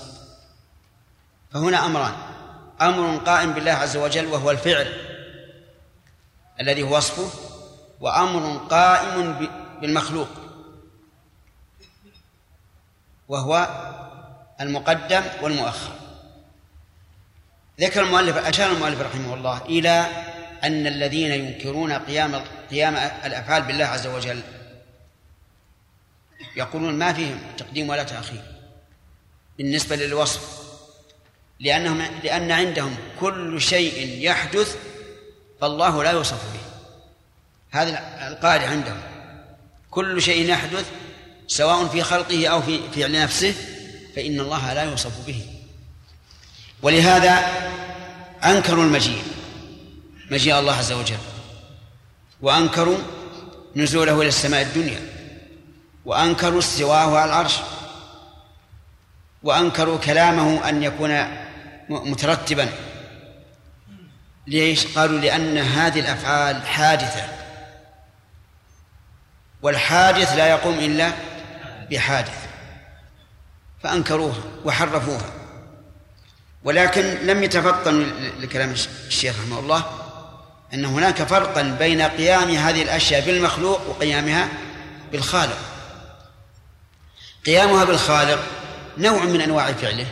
فهنا أمران. أمر قائم بالله عز وجل وهو الفعل الذي هو وصفه وأمر قائم بالمخلوق. وهو المقدم والمؤخر. ذكر المؤلف أشار المؤلف رحمه الله إلى أن الذين ينكرون قيام قيام الأفعال بالله عز وجل يقولون ما فيهم تقديم ولا تأخير بالنسبة للوصف لأنهم لأن عندهم كل شيء يحدث فالله لا يوصف به. هذا القاعدة عندهم. كل شيء يحدث سواء في خلقه أو في فعل نفسه فإن الله لا يوصف به ولهذا أنكروا المجيء مجيء الله عز وجل وأنكروا نزوله إلى السماء الدنيا وأنكروا استواه على العرش وأنكروا كلامه أن يكون مترتبا ليش؟ قالوا لأن هذه الأفعال حادثة والحادث لا يقوم إلا بحادث فأنكروها وحرفوها. ولكن لم يتفطن لكلام الشيخ رحمه الله أن هناك فرقا بين قيام هذه الأشياء بالمخلوق وقيامها بالخالق. قيامها بالخالق نوع من أنواع فعله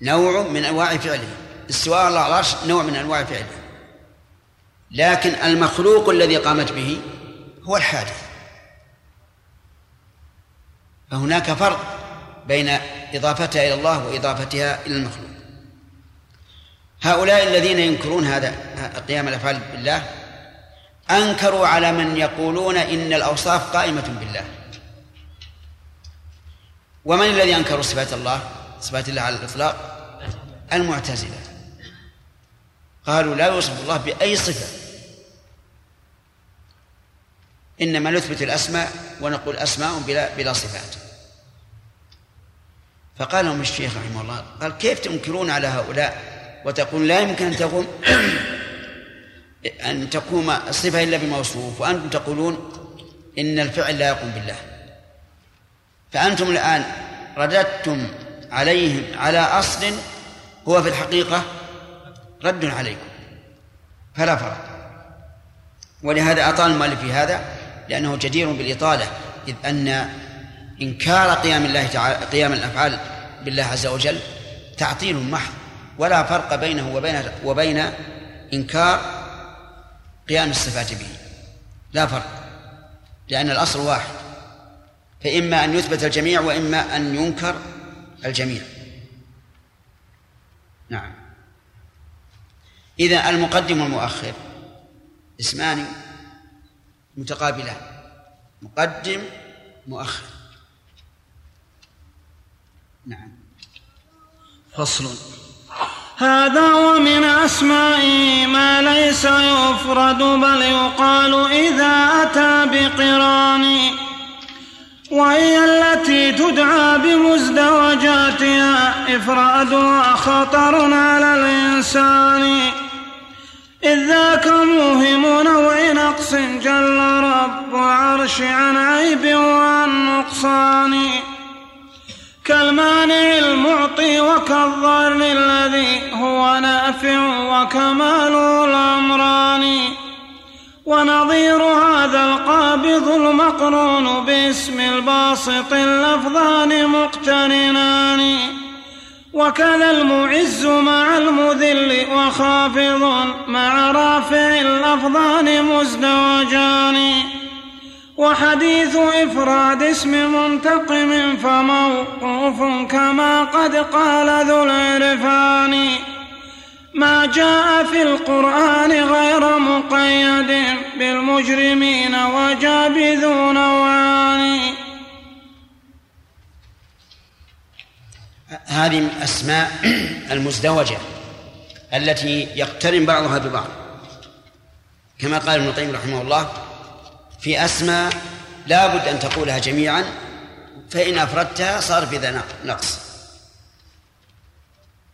نوع من أنواع فعله. استواء على العرش نوع من أنواع فعله. لكن المخلوق الذي قامت به هو الحادث فهناك فرق بين إضافتها إلى الله وإضافتها إلى المخلوق. هؤلاء الذين ينكرون هذا قيام الأفعال بالله أنكروا على من يقولون إن الأوصاف قائمة بالله. ومن الذي أنكروا صفات الله؟ صفات الله على الإطلاق؟ المعتزلة. قالوا لا يوصف الله بأي صفة. إنما نثبت الأسماء ونقول أسماء بلا بلا صفات. فقال لهم الشيخ رحمه الله قال كيف تنكرون على هؤلاء وتقول لا يمكن أن تقوم أن تقوم الصفة إلا بموصوف وأنتم تقولون إن الفعل لا يقوم بالله. فأنتم الآن رددتم عليهم على أصل هو في الحقيقة رد عليكم. فلا فرق. ولهذا أطال المؤلف في هذا لأنه جدير بالإطالة إذ أن إنكار قيام الله تعالى قيام الأفعال بالله عز وجل تعطيل محض ولا فرق بينه وبين وبين إنكار قيام الصفات به. لا فرق لأن الأصل واحد فإما أن يثبت الجميع وإما أن ينكر الجميع. نعم. إذا المقدم والمؤخر اسمان متقابلان مقدم مؤخر. نعم. فصل. هذا ومن أسمائه ما ليس يفرد بل يقال إذا أتى بقران. وهي التي تدعى بمزدوجاتها إفرادها خطر على الإنسان. إذ ذاك موهم نوع نقص جل رب عرش عن عيب وعن نقصان. كالمانع المعطي وكالضار الذي هو نافع وكمال الأمران. ونظير هذا القابض المقرون باسم الباسط اللفظان مقترنان. وكذا المعز مع المذل وخافض مع رافع اللفظان مزدوجان. وحديث إفراد اسم منتقم فموقوف كما قد قال ذو العرفان. ما جاء في القرآن غير مقيد بالمجرمين وجابذون نوعان هذه أسماء المزدوجة التي يقترن بعضها ببعض. كما قال ابن القيم رحمه الله في أسماء لا بد أن تقولها جميعا فإن أفردتها صار في ذا نقص.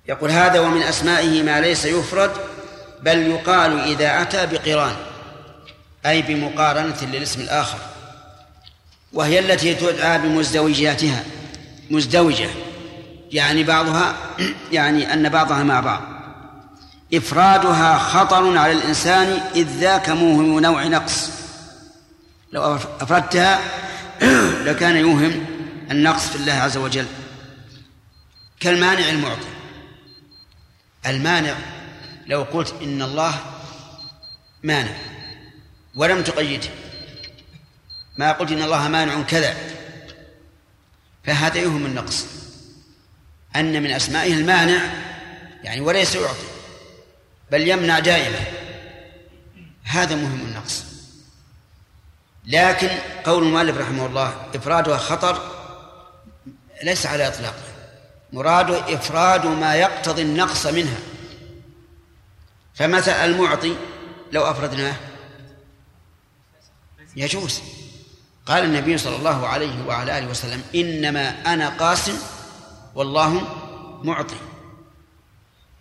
يقول هذا ومن أسمائه ما ليس يفرد بل يقال إذا أتى بقران أي بمقارنة للاسم الآخر. وهي التي تدعى بمزدوجاتها. مزدوجة. يعني بعضها يعني أن بعضها مع بعض. إفرادها خطر على الإنسان إذ ذاك موهم نوع نقص. لو أفردتها *clears throat* لكان يوهم النقص في الله عز وجل. كالمانع المعطي. المانع لو قلت إن الله مانع ولم تقيده. ما قلت إن الله مانع كذا فهذا يوهم النقص. أن من أسمائه المانع يعني وليس يعطي بل يمنع دائما. هذا مهم النقص. لكن قول المؤلف رحمه الله إفرادها خطر ليس على إطلاقه مراده إفراد ما يقتضي النقص منها. فمثل المعطي لو أفردناه. يجوز. قال النبي صلى الله عليه وعلى آله وسلم إنما أنا قاسم والله معطي.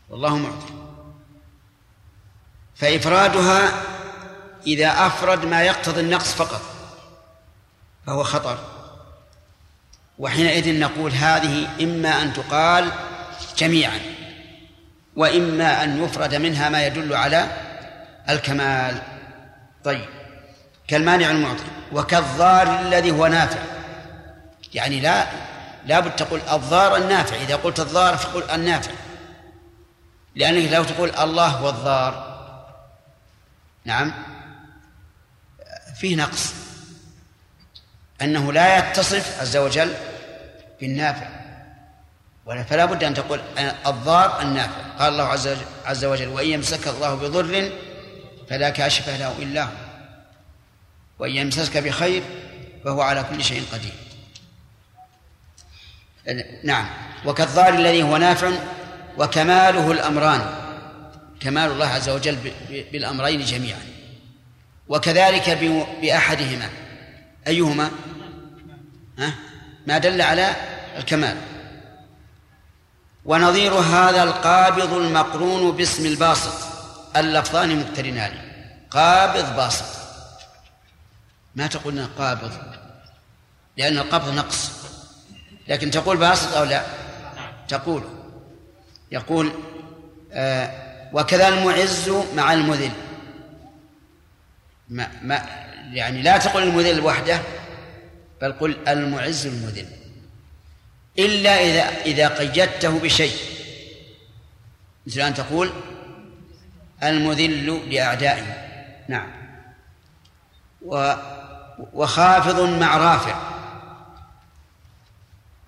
والله معطي. فإفرادها إذا أفرد ما يقتضي النقص فقط فهو خطر. وحينئذ نقول هذه إما أن تقال جميعا وإما أن يفرد منها ما يدل على الكمال. طيب. كالمانع المعطي وكالضار الذي هو نافع. يعني لا لا بد تقول الضار النافع إذا قلت الضار فقل النافع. لأنك لو تقول الله هو الضار نعم. فيه نقص. أنه لا يتصف عز وجل بالنافع. فلا بد أن تقول الضار النافع. قال الله عز عز وجل وإن يمسك الله بضر فلا كاشف له إلا هو. وإن يمسسك بخير فهو على كل شيء قدير. نعم. وكالضار الذي هو نافع وكماله الأمران. كمال الله عز وجل بالأمرين جميعا. وكذلك بأحدهما. أيهما؟ ها؟ ما دل على الكمال. ونظير هذا القابض المقرون باسم الباسط. اللفظان مقترنان. قابض باسط. ما تقول قابض؟ لأن القبض نقص. لكن تقول باسط أو لا؟ تقول. يقول آه وكذا المعز مع المذل. ما ما يعني لا تقل المذل وحده بل قل المعز المذل. إلا إذا إذا قيدته بشيء. مثل أن تقول المذل لأعدائه. نعم. و وخافض مع رافع.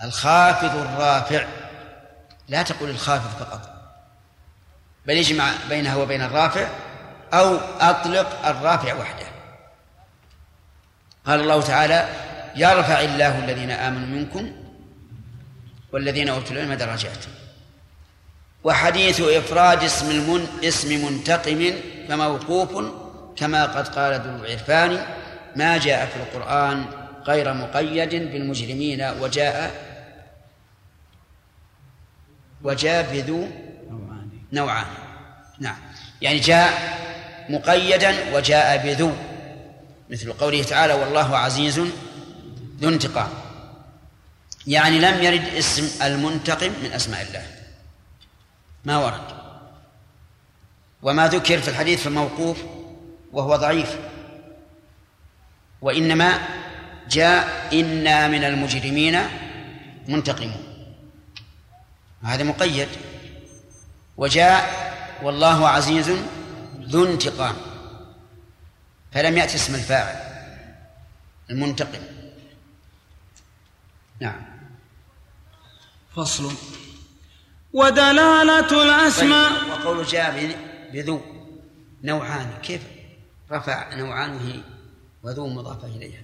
الخافض الرافع. لا تقول الخافض فقط. بل يجمع بينها وبين الرافع أو أطلق الرافع وحده. قال الله تعالى يرفع الله الذين آمنوا منكم والذين أوتوا العلم درجات. وحديث إفراد اسم المن اسم منتقم فموقوف كما قد قال ذو العرفان ما جاء في القرآن غير مقيد بالمجرمين وجاء وجاء بذو نوعان. نعم. يعني جاء مقيدا وجاء بذو. مثل قوله تعالى والله عزيز ذو انتقام. يعني لم يرد اسم المنتقم من أسماء الله. ما ورد. وما ذكر في الحديث في الموقوف وهو ضعيف. وإنما جاء إنا من المجرمين منتقمون. هذا مقيد. وجاء والله عزيز ذو انتقام فلم يأتي اسم الفاعل المنتقم. نعم. فصل. ودلالة الأسماء. طيب وقول جاء بذو نوعان. كيف رفع نوعان وذو مضافة إليها؟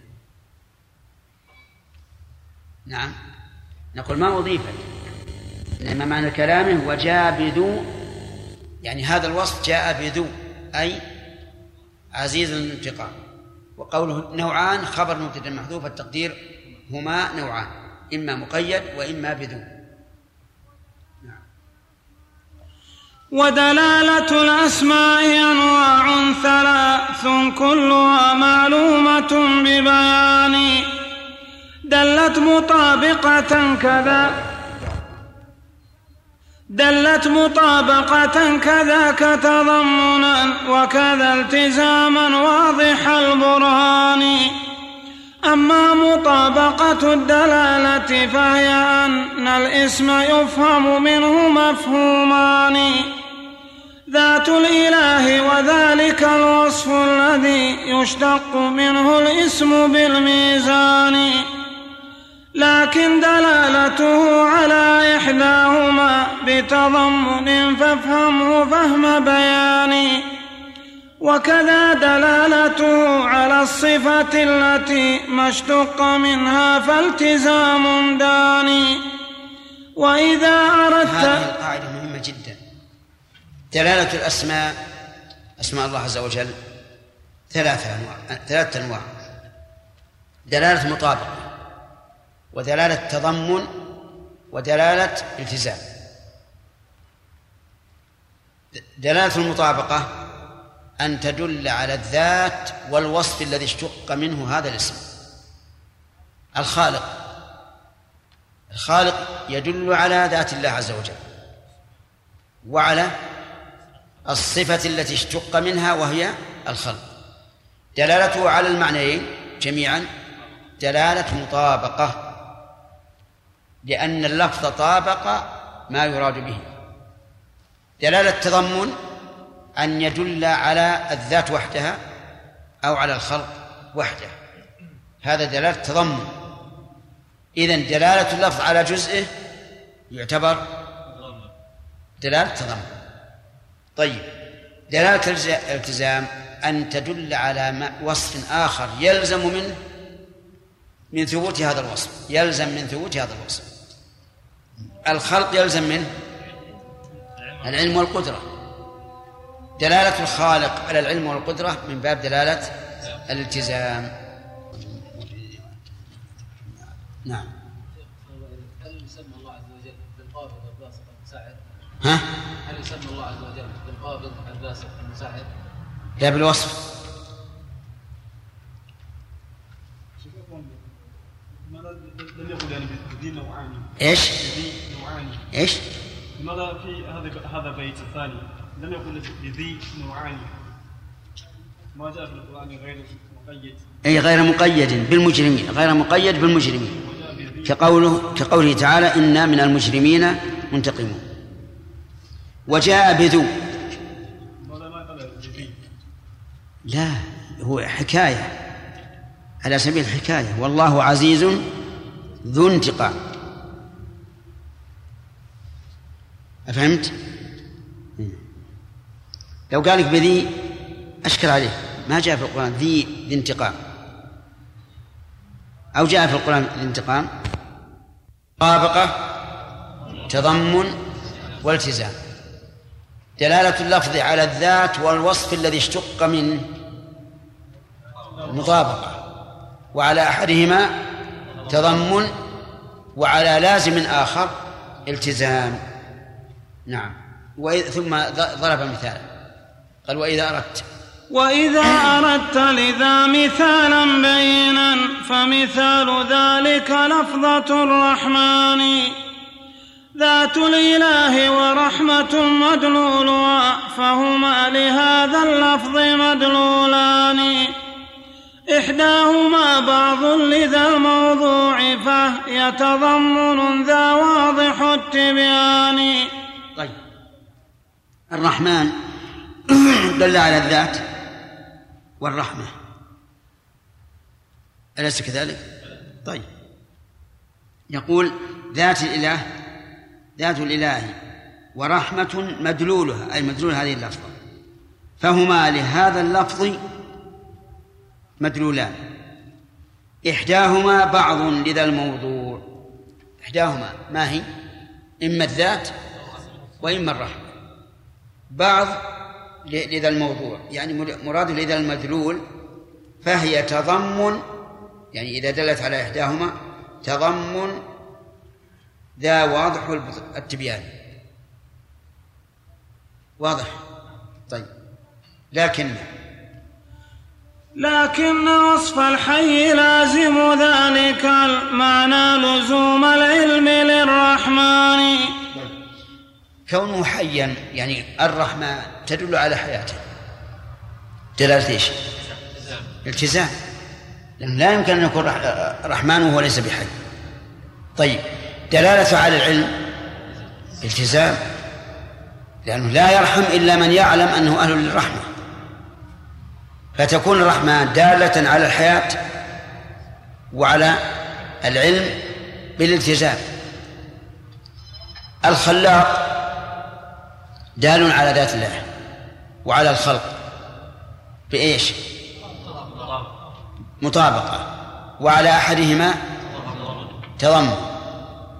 نعم. نقول ما أضيفت؟ إنما معنى كلامه وجاء بذو يعني هذا الوصف جاء بذو أي عزيز الانتقام. وقوله نوعان خبر مبتدأ محذوف التقدير هما نوعان إما مقيد وإما بذو. نعم. ودلالة الأسماء أنواع ثلاث كلها معلومة ببيان. دلت مطابقة كذا. دلت مطابقة كذاك تضمنا وكذا التزاما واضح البرهان. أما مطابقة الدلالة فهي أن الاسم يفهم منه مفهومان. ذات الإله وذلك الوصف الذي يشتق منه الاسم بالميزان. لكن دلالته على إحداهما بتضمن فافهمه فهم بيان وكذا دلالته على الصفة التي ما اشتق منها فالتزام داني. وإذا أردت هذه القاعدة مهمة جدا. دلالة الأسماء أسماء الله عز وجل ثلاثة أنواع ثلاثة أنواع. دلالة مطابقة. ودلالة تضمن ودلالة التزام. دلالة المطابقة أن تدل على الذات والوصف الذي اشتق منه هذا الاسم. الخالق. الخالق يدل على ذات الله عز وجل وعلى الصفة التي اشتق منها وهي الخلق. دلالته على المعنيين جميعا دلالة مطابقة. لأن اللفظ طابق ما يراد به. دلالة تضمن أن يدل على الذات وحدها أو على الخلق وحده. هذا دلالة تضمن إذن دلالة اللفظ على جزئه يعتبر دلالة تضمن طيب دلالة الالتزام أن تدل على وصف آخر يلزم منه من ثبوت هذا الوصف يلزم من ثبوت هذا الوصف الخلق يلزم منه العلم والقدرة دلالة الخالق على العلم والقدرة من باب دلالة الالتزام نعم هل يسمى الله عز وجل بالقابض الباسط المساعد؟ ها؟ هل يسمى الله عز وجل بالقابض الباسط المساعد؟ لا بالوصف يقل يعني نوعان إيش؟ نوعان إيش؟ لماذا في هذا هذا بيت الثاني؟ لم يقل بذي نوعان. ما جاء في القرآن غير مقيد. أي غير مقيد بالمجرمين غير مقيد بالمجرمين. كقوله كقوله تعالى إنا من المجرمين منتقمون. وجاء بذو. لا هو حكاية. على سبيل الحكاية. والله عزيز ذو انتقام. أفهمت؟ لو قال لك بذي أشكل عليه. ما جاء في القرآن ذي ذي انتقام أو جاء في القرآن الانتقام؟ طابقة تضمن والتزام. دلالة اللفظ على الذات والوصف الذي اشتق منه. مطابقة. وعلى أحدهما تضمن وعلى لازم آخر التزام. نعم. ثم ضرب مثالا. قال وإذا أردت. وإذا أردت لذا مثالا بينا فمثال ذلك لفظة الرحمن. ذات الإله ورحمة مدلولها فهما لهذا اللفظ مدلولان. إحداهما بعض لذا الموضوع فهي تضمن ذا واضح التبيان. طيب. الرحمن دل على الذات والرحمة. أليس كذلك؟ طيب. يقول ذات الإله ذات الإله ورحمة مدلولها أي مدلول هذه اللفظة. فهما لهذا اللفظ مدلولان. إحداهما بعض لذا الموضوع. إحداهما ما هي؟ إما الذات وإما الرحمة. بعض لذا الموضوع. يعني مراد لذا المدلول فهي تضمن يعني إذا دلت على إحداهما تضمن ذا واضح التبيان. واضح. طيب. لكن لكن وصف الحي لازم ذلك المعنى لزوم العلم للرحمن. كونه حيا يعني الرحمن تدل على حياته. دلالة إيش؟ التزام. لأنه لا يمكن أن يكون رحمن وهو ليس بحي. طيب دلالة على العلم؟ التزام. لأنه لا يرحم إلا من يعلم أنه أهل للرحمة. فتكون الرحمة دالة على الحياة وعلى العلم بالالتزام. الخلاق دال على ذات الله وعلى الخلق بإيش؟ مطابقة. وعلى أحدهما تضمن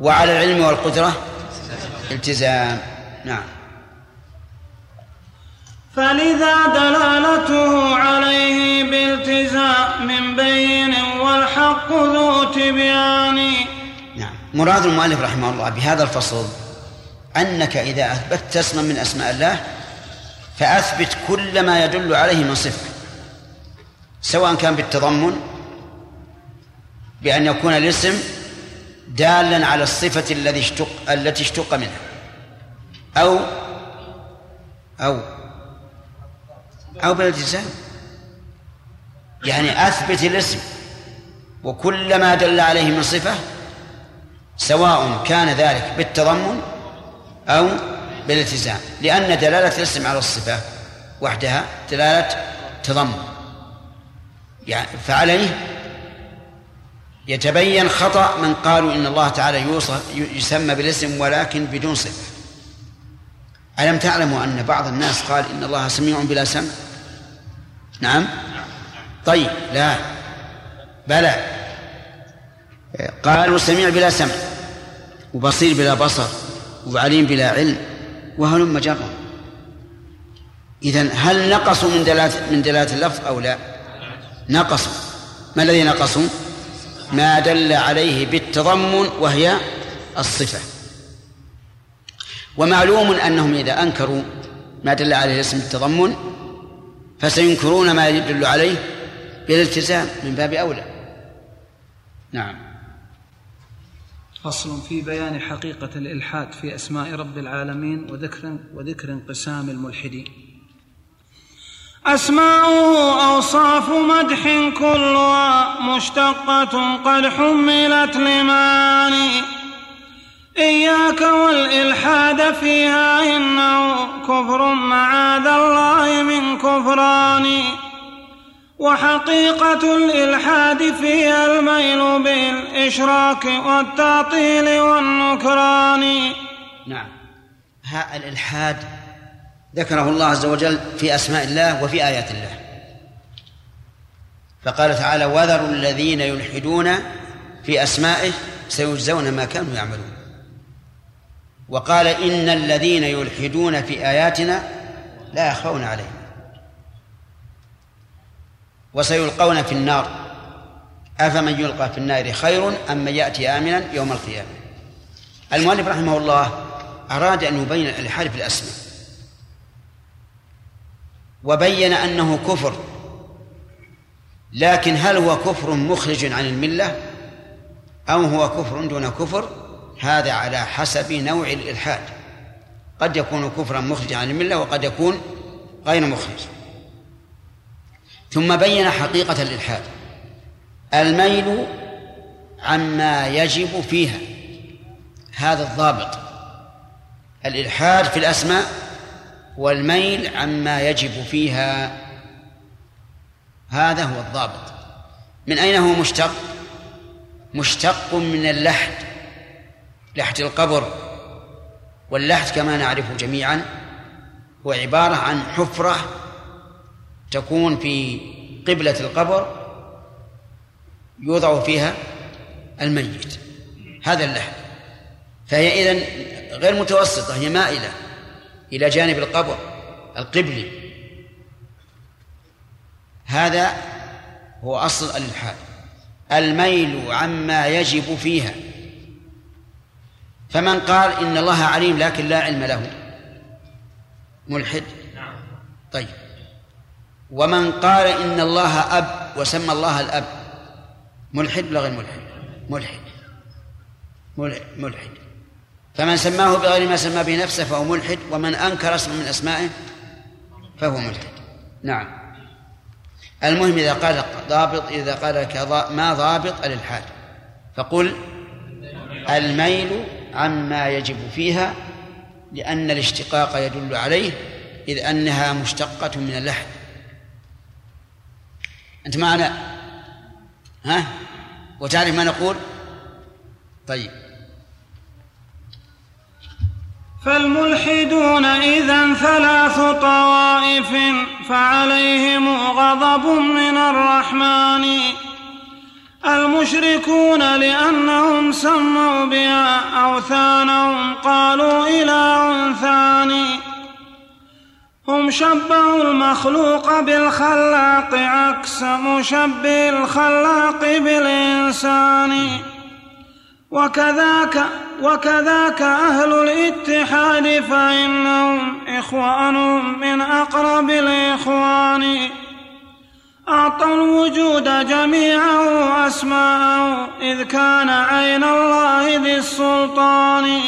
وعلى العلم والقدرة التزام. نعم. فلذا دلالته عليه بالتزام بين والحق مراد المؤلف رحمه الله بهذا الفصل أنك إذا أثبتت اسما من أسماء الله فأثبت كل ما يدل عليه من صفة سواء كان بالتضمن بأن يكون الاسم دالا على الصفة الذي اشتق التي اشتق منها أو أو أو بالالتزام. يعني أثبت الاسم. وكل ما دل عليه من صفة سواء كان ذلك بالتضمن أو بالالتزام. لأن دلالة الاسم على الصفة وحدها دلالة تضمن. يعني فعليه يتبين خطأ من قالوا إن الله تعالى يوصف يسمى بالاسم ولكن بدون صفة. ألم تعلموا أن بعض الناس قال إن الله سميع بلا سمع؟ نعم. طيب لا. بلى. قالوا سميع بلا سمع وبصير بلا بصر وعليم بلا علم وهلم جرا إذا هل نقصوا من دلالة من دلالة اللفظ أو لا؟ نقصوا. ما الذي نقصوا؟ ما دل عليه بالتضمن وهي الصفة. ومعلوم أنهم إذا أنكروا ما دل عليه اسم التضمن فسينكرون ما يدل عليه بالالتزام من باب أولى. نعم. فصل في بيان حقيقة الإلحاد في أسماء رب العالمين وذكر وذكر انقسام الملحدين. أسماؤه أوصاف مدح كلها مشتقة قد حملت لمعاني إياك والإلحاد فيها إنه كفر معاذ الله من كفران. وحقيقة الإلحاد فيها الميل بالإشراك والتعطيل والنكران. نعم. ها الإلحاد ذكره الله عز وجل في أسماء الله وفي آيات الله. فقال تعالى وذروا الذين يلحدون في أسمائه سيجزون ما كانوا يعملون. وقال إن الذين يلحدون في آياتنا لا يخفون عليهم وسيلقون في النار. أفمن يلقى في النار خير أم من يأتي آمنا يوم القيامة؟ المؤلف رحمه الله أراد أن يبين الإلحاد في الأسماء وبين أنه كفر لكن هل هو كفر مخرج عن الملة أو هو كفر دون كفر؟ هذا على حسب نوع الإلحاد. قد يكون كفرا مخرجا عن الملة وقد يكون غير مخرج. ثم بين حقيقة الإلحاد. الميل عما يجب فيها. هذا الضابط. الإلحاد في الأسماء والميل عما يجب فيها. هذا هو الضابط. من أين هو مشتق؟ مشتق من اللحد. لحد القبر واللحد كما نعرفه جميعا هو عبارة عن حفرة تكون في قبلة القبر يوضع فيها الميت هذا اللحد فهي إذن غير متوسطة هي مائلة إلى جانب القبر القبلي. هذا هو أصل الإلحاد. الميل عما يجب فيها. فمن قال إن الله عليم لكن لا علم له. ملحد. طيب. ومن قال إن الله أب وسمى الله الأب. ملحد ولا غير ملحد؟ ملحد. ملحد. فمن سماه بغير ما سمى به نفسه فهو ملحد ومن أنكر اسم من أسمائه فهو ملحد. نعم. المهم إذا قال ضابط إذا قال لك ما ضابط الإلحاد. فقل الميل عما يجب فيها لأن الاشتقاق يدل عليه إذ أنها مشتقة من اللحد أنت معنا؟ ها؟ وتعرف ما نقول؟ طيب. فالملحدون إذا ثلاث طوائف فعليهم غضب من الرحمن. المشركون لأنهم سموا بها أوثانهم قالوا إله ثاني هم شبهوا المخلوق بالخلاق عكس مشبه الخلاق بالإنسان. وكذاك وكذاك أهل الاتحاد فإنهم إخوانهم من أقرب الإخوان. أعطوا الوجود جميعه أسماءه إذ كان عين الله ذي السلطان.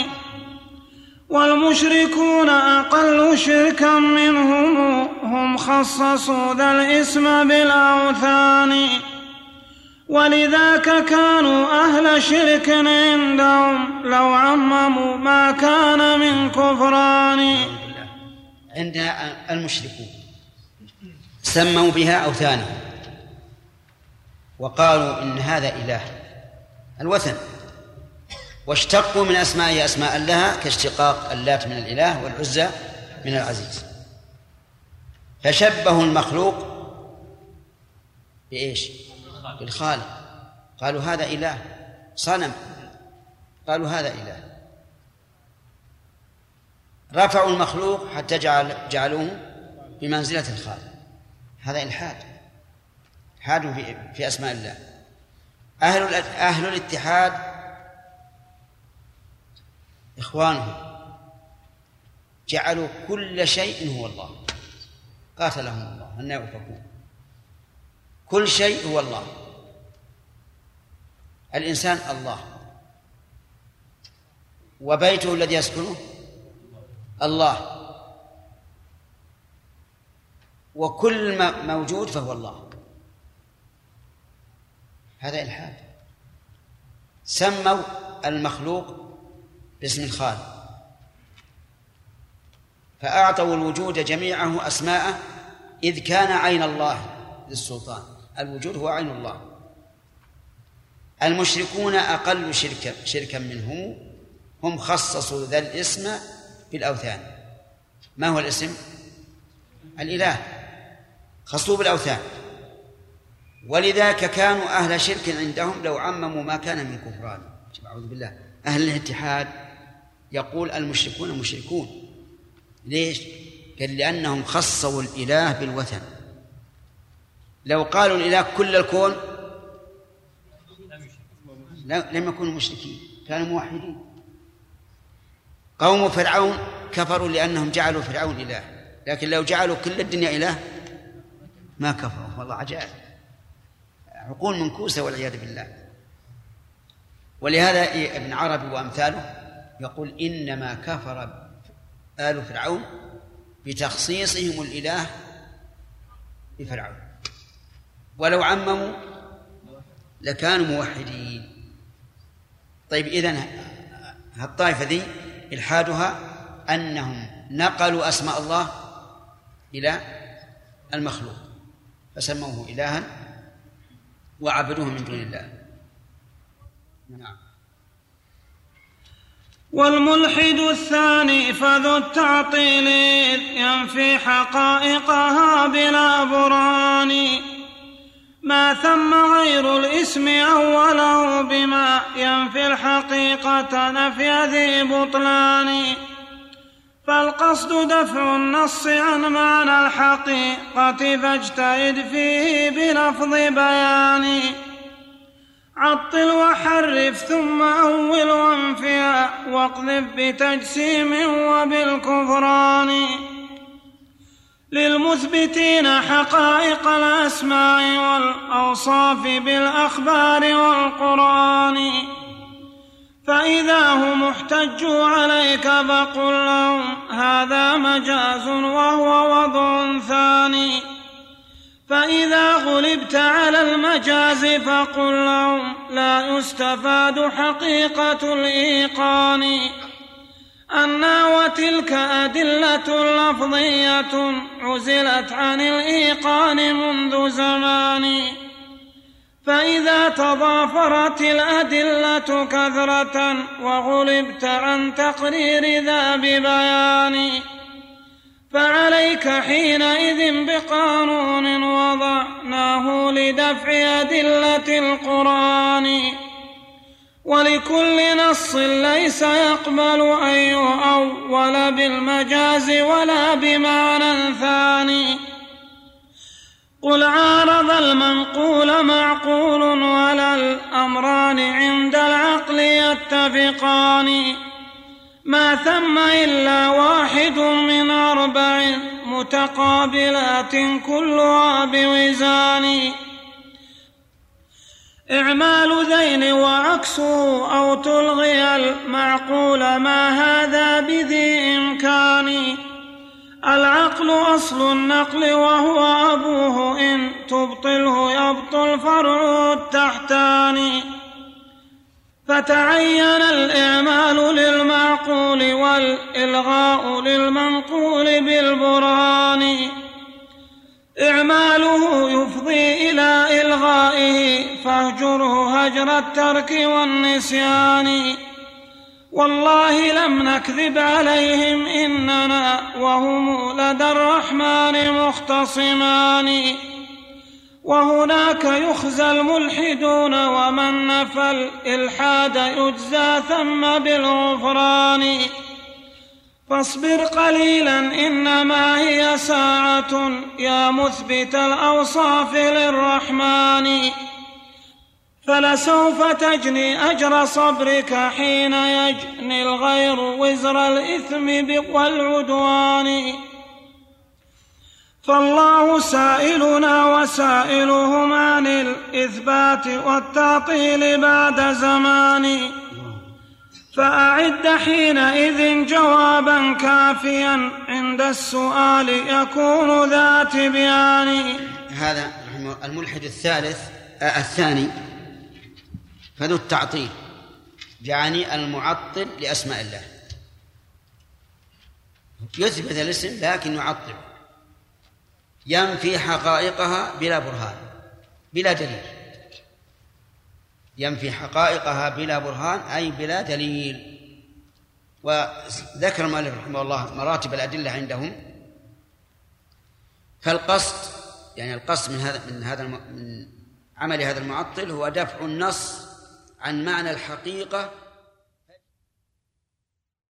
والمشركون أقل شركا منهم هم خصصوا ذا الإسم بالأوثان. ولذاك كانوا أهل شرك عندهم لو عمموا ما كان من كفران. عندنا المشركون. سموا بها أوثانا وقالوا إن هذا إله. الوثن. واشتقوا من أسمائه أسماء لها كاشتقاق اللات من الإله والعزى من العزيز. فشبهوا المخلوق بإيش؟ بالخالق. قالوا هذا إله. صنم. قالوا هذا إله. رفعوا المخلوق حتى جعل جعلوه بمنزلة الخالق. هذا إلحاد. إلحاد في, في أسماء الله. أهل أهل الاتحاد إخوانهم جعلوا كل شيء هو الله. قاتلهم الله. أن يؤفكون كل شيء هو الله. الإنسان الله. وبيته الذي يسكنه؟ الله. وكل ما موجود فهو الله. هذا إلحاد. سموا المخلوق باسم الخالق. فأعطوا الوجود جميعه أسماءه إذ كان عين الله للسلطان. الوجود هو عين الله. المشركون أقل شركا شركا منهم. هم خصصوا ذا الاسم بالأوثان. ما هو الاسم؟ الإله. خصوه بالأوثان ولذاك كانوا أهل شرك عندهم لو عمموا ما كان من كفران. أعوذ بالله. أهل الاتحاد يقول المشركون مشركون. ليش؟ قال لأنهم خصوا الإله بالوثن. لو قالوا الإله كل الكون لم يكونوا مشركين كانوا موحدين. قوم فرعون كفروا لأنهم جعلوا فرعون إله. لكن لو جعلوا كل الدنيا إله ما كفروا والله عجائب. عقول منكوسة والعياذ بالله. ولهذا ابن عربي وأمثاله يقول إنما كفر آل فرعون بتخصيصهم الإله بفرعون ولو عمموا لكانوا موحدين. طيب إذن الطائفة ذي إلحادها أنهم نقلوا أسماء الله إلى المخلوق. فسموه إلها وعبدوه من دون الله. نعم. والملحد الثاني فذو التعطيل ينفي حقائقها بلا برهان. ما ثم غير الإسم أوله بما ينفي الحقيقة نفي ذي بطلان. فالقصد دفع النص عن معنى الحقيقة فاجتهد فيه بلفظ بيان. عطل وحرف ثم أول وانفيا واقذف بتجسيم وبالكفران. للمثبتين حقائق الأسماء والأوصاف بالأخبار والقرآن. فإذا هم احتجوا عليك فقل لهم هذا مجاز وهو وضع ثاني. فإذا غلبت على المجاز فقل لهم لا يستفاد حقيقة الإيقان. أنا وتلك أدلة لفظية عزلت عن الإيقان منذ زمان. فإذا تضافرت الأدلة كثرة وغلبت عن تقرير ذا ببيان فعليك حينئذ بقانون وضعناه لدفع أدلة القرآن. ولكل نص ليس يقبل أن يؤول بالمجاز ولا بمعنى ثاني. قل عارض المنقول معقول ولا الأمران عند العقل يتفقان. ما ثم إلا واحد من أربع متقابلات كلها بوزان. إعمال ذين وعكسه أو تلغي المعقول ما هذا بذي إمكان؟ العقل أصل النقل وهو أبوه إن تبطله يبطل فرع التحتاني فتعين الإعمال للمعقول والإلغاء للمنقول بالبرهان. إعماله يفضي إلى إلغائه فاهجره هجر الترك والنسيان. والله لم نكذب عليهم إننا وهم لدى الرحمن مختصمان. وهناك يخزى الملحدون ومن نفى الإلحاد يجزى ثم بالغفران. فاصبر قليلا إنما هي ساعة يا مثبت الأوصاف للرحمن. فلسوف تجني أجر صبرك حين يجني الغير وزر الإثم والعدوان فالله سائلنا وسائلهم عن الإثبات والتعطيل بعد زمان. فأعد حينئذ جوابا كافيا عند السؤال يكون ذا تبيان هذا الملحد الثالث آه الثاني. فذو التعطيل. يعني المعطل لأسماء الله. يثبت الاسم لكن يعطل. ينفي حقائقها بلا برهان بلا دليل. ينفي حقائقها بلا برهان أي بلا دليل. وذكر المؤلف رحمه الله مراتب الأدلة عندهم. فالقصد يعني القصد من هذا من هذا من عمل هذا المعطل هو دفع النص عن معنى الحقيقة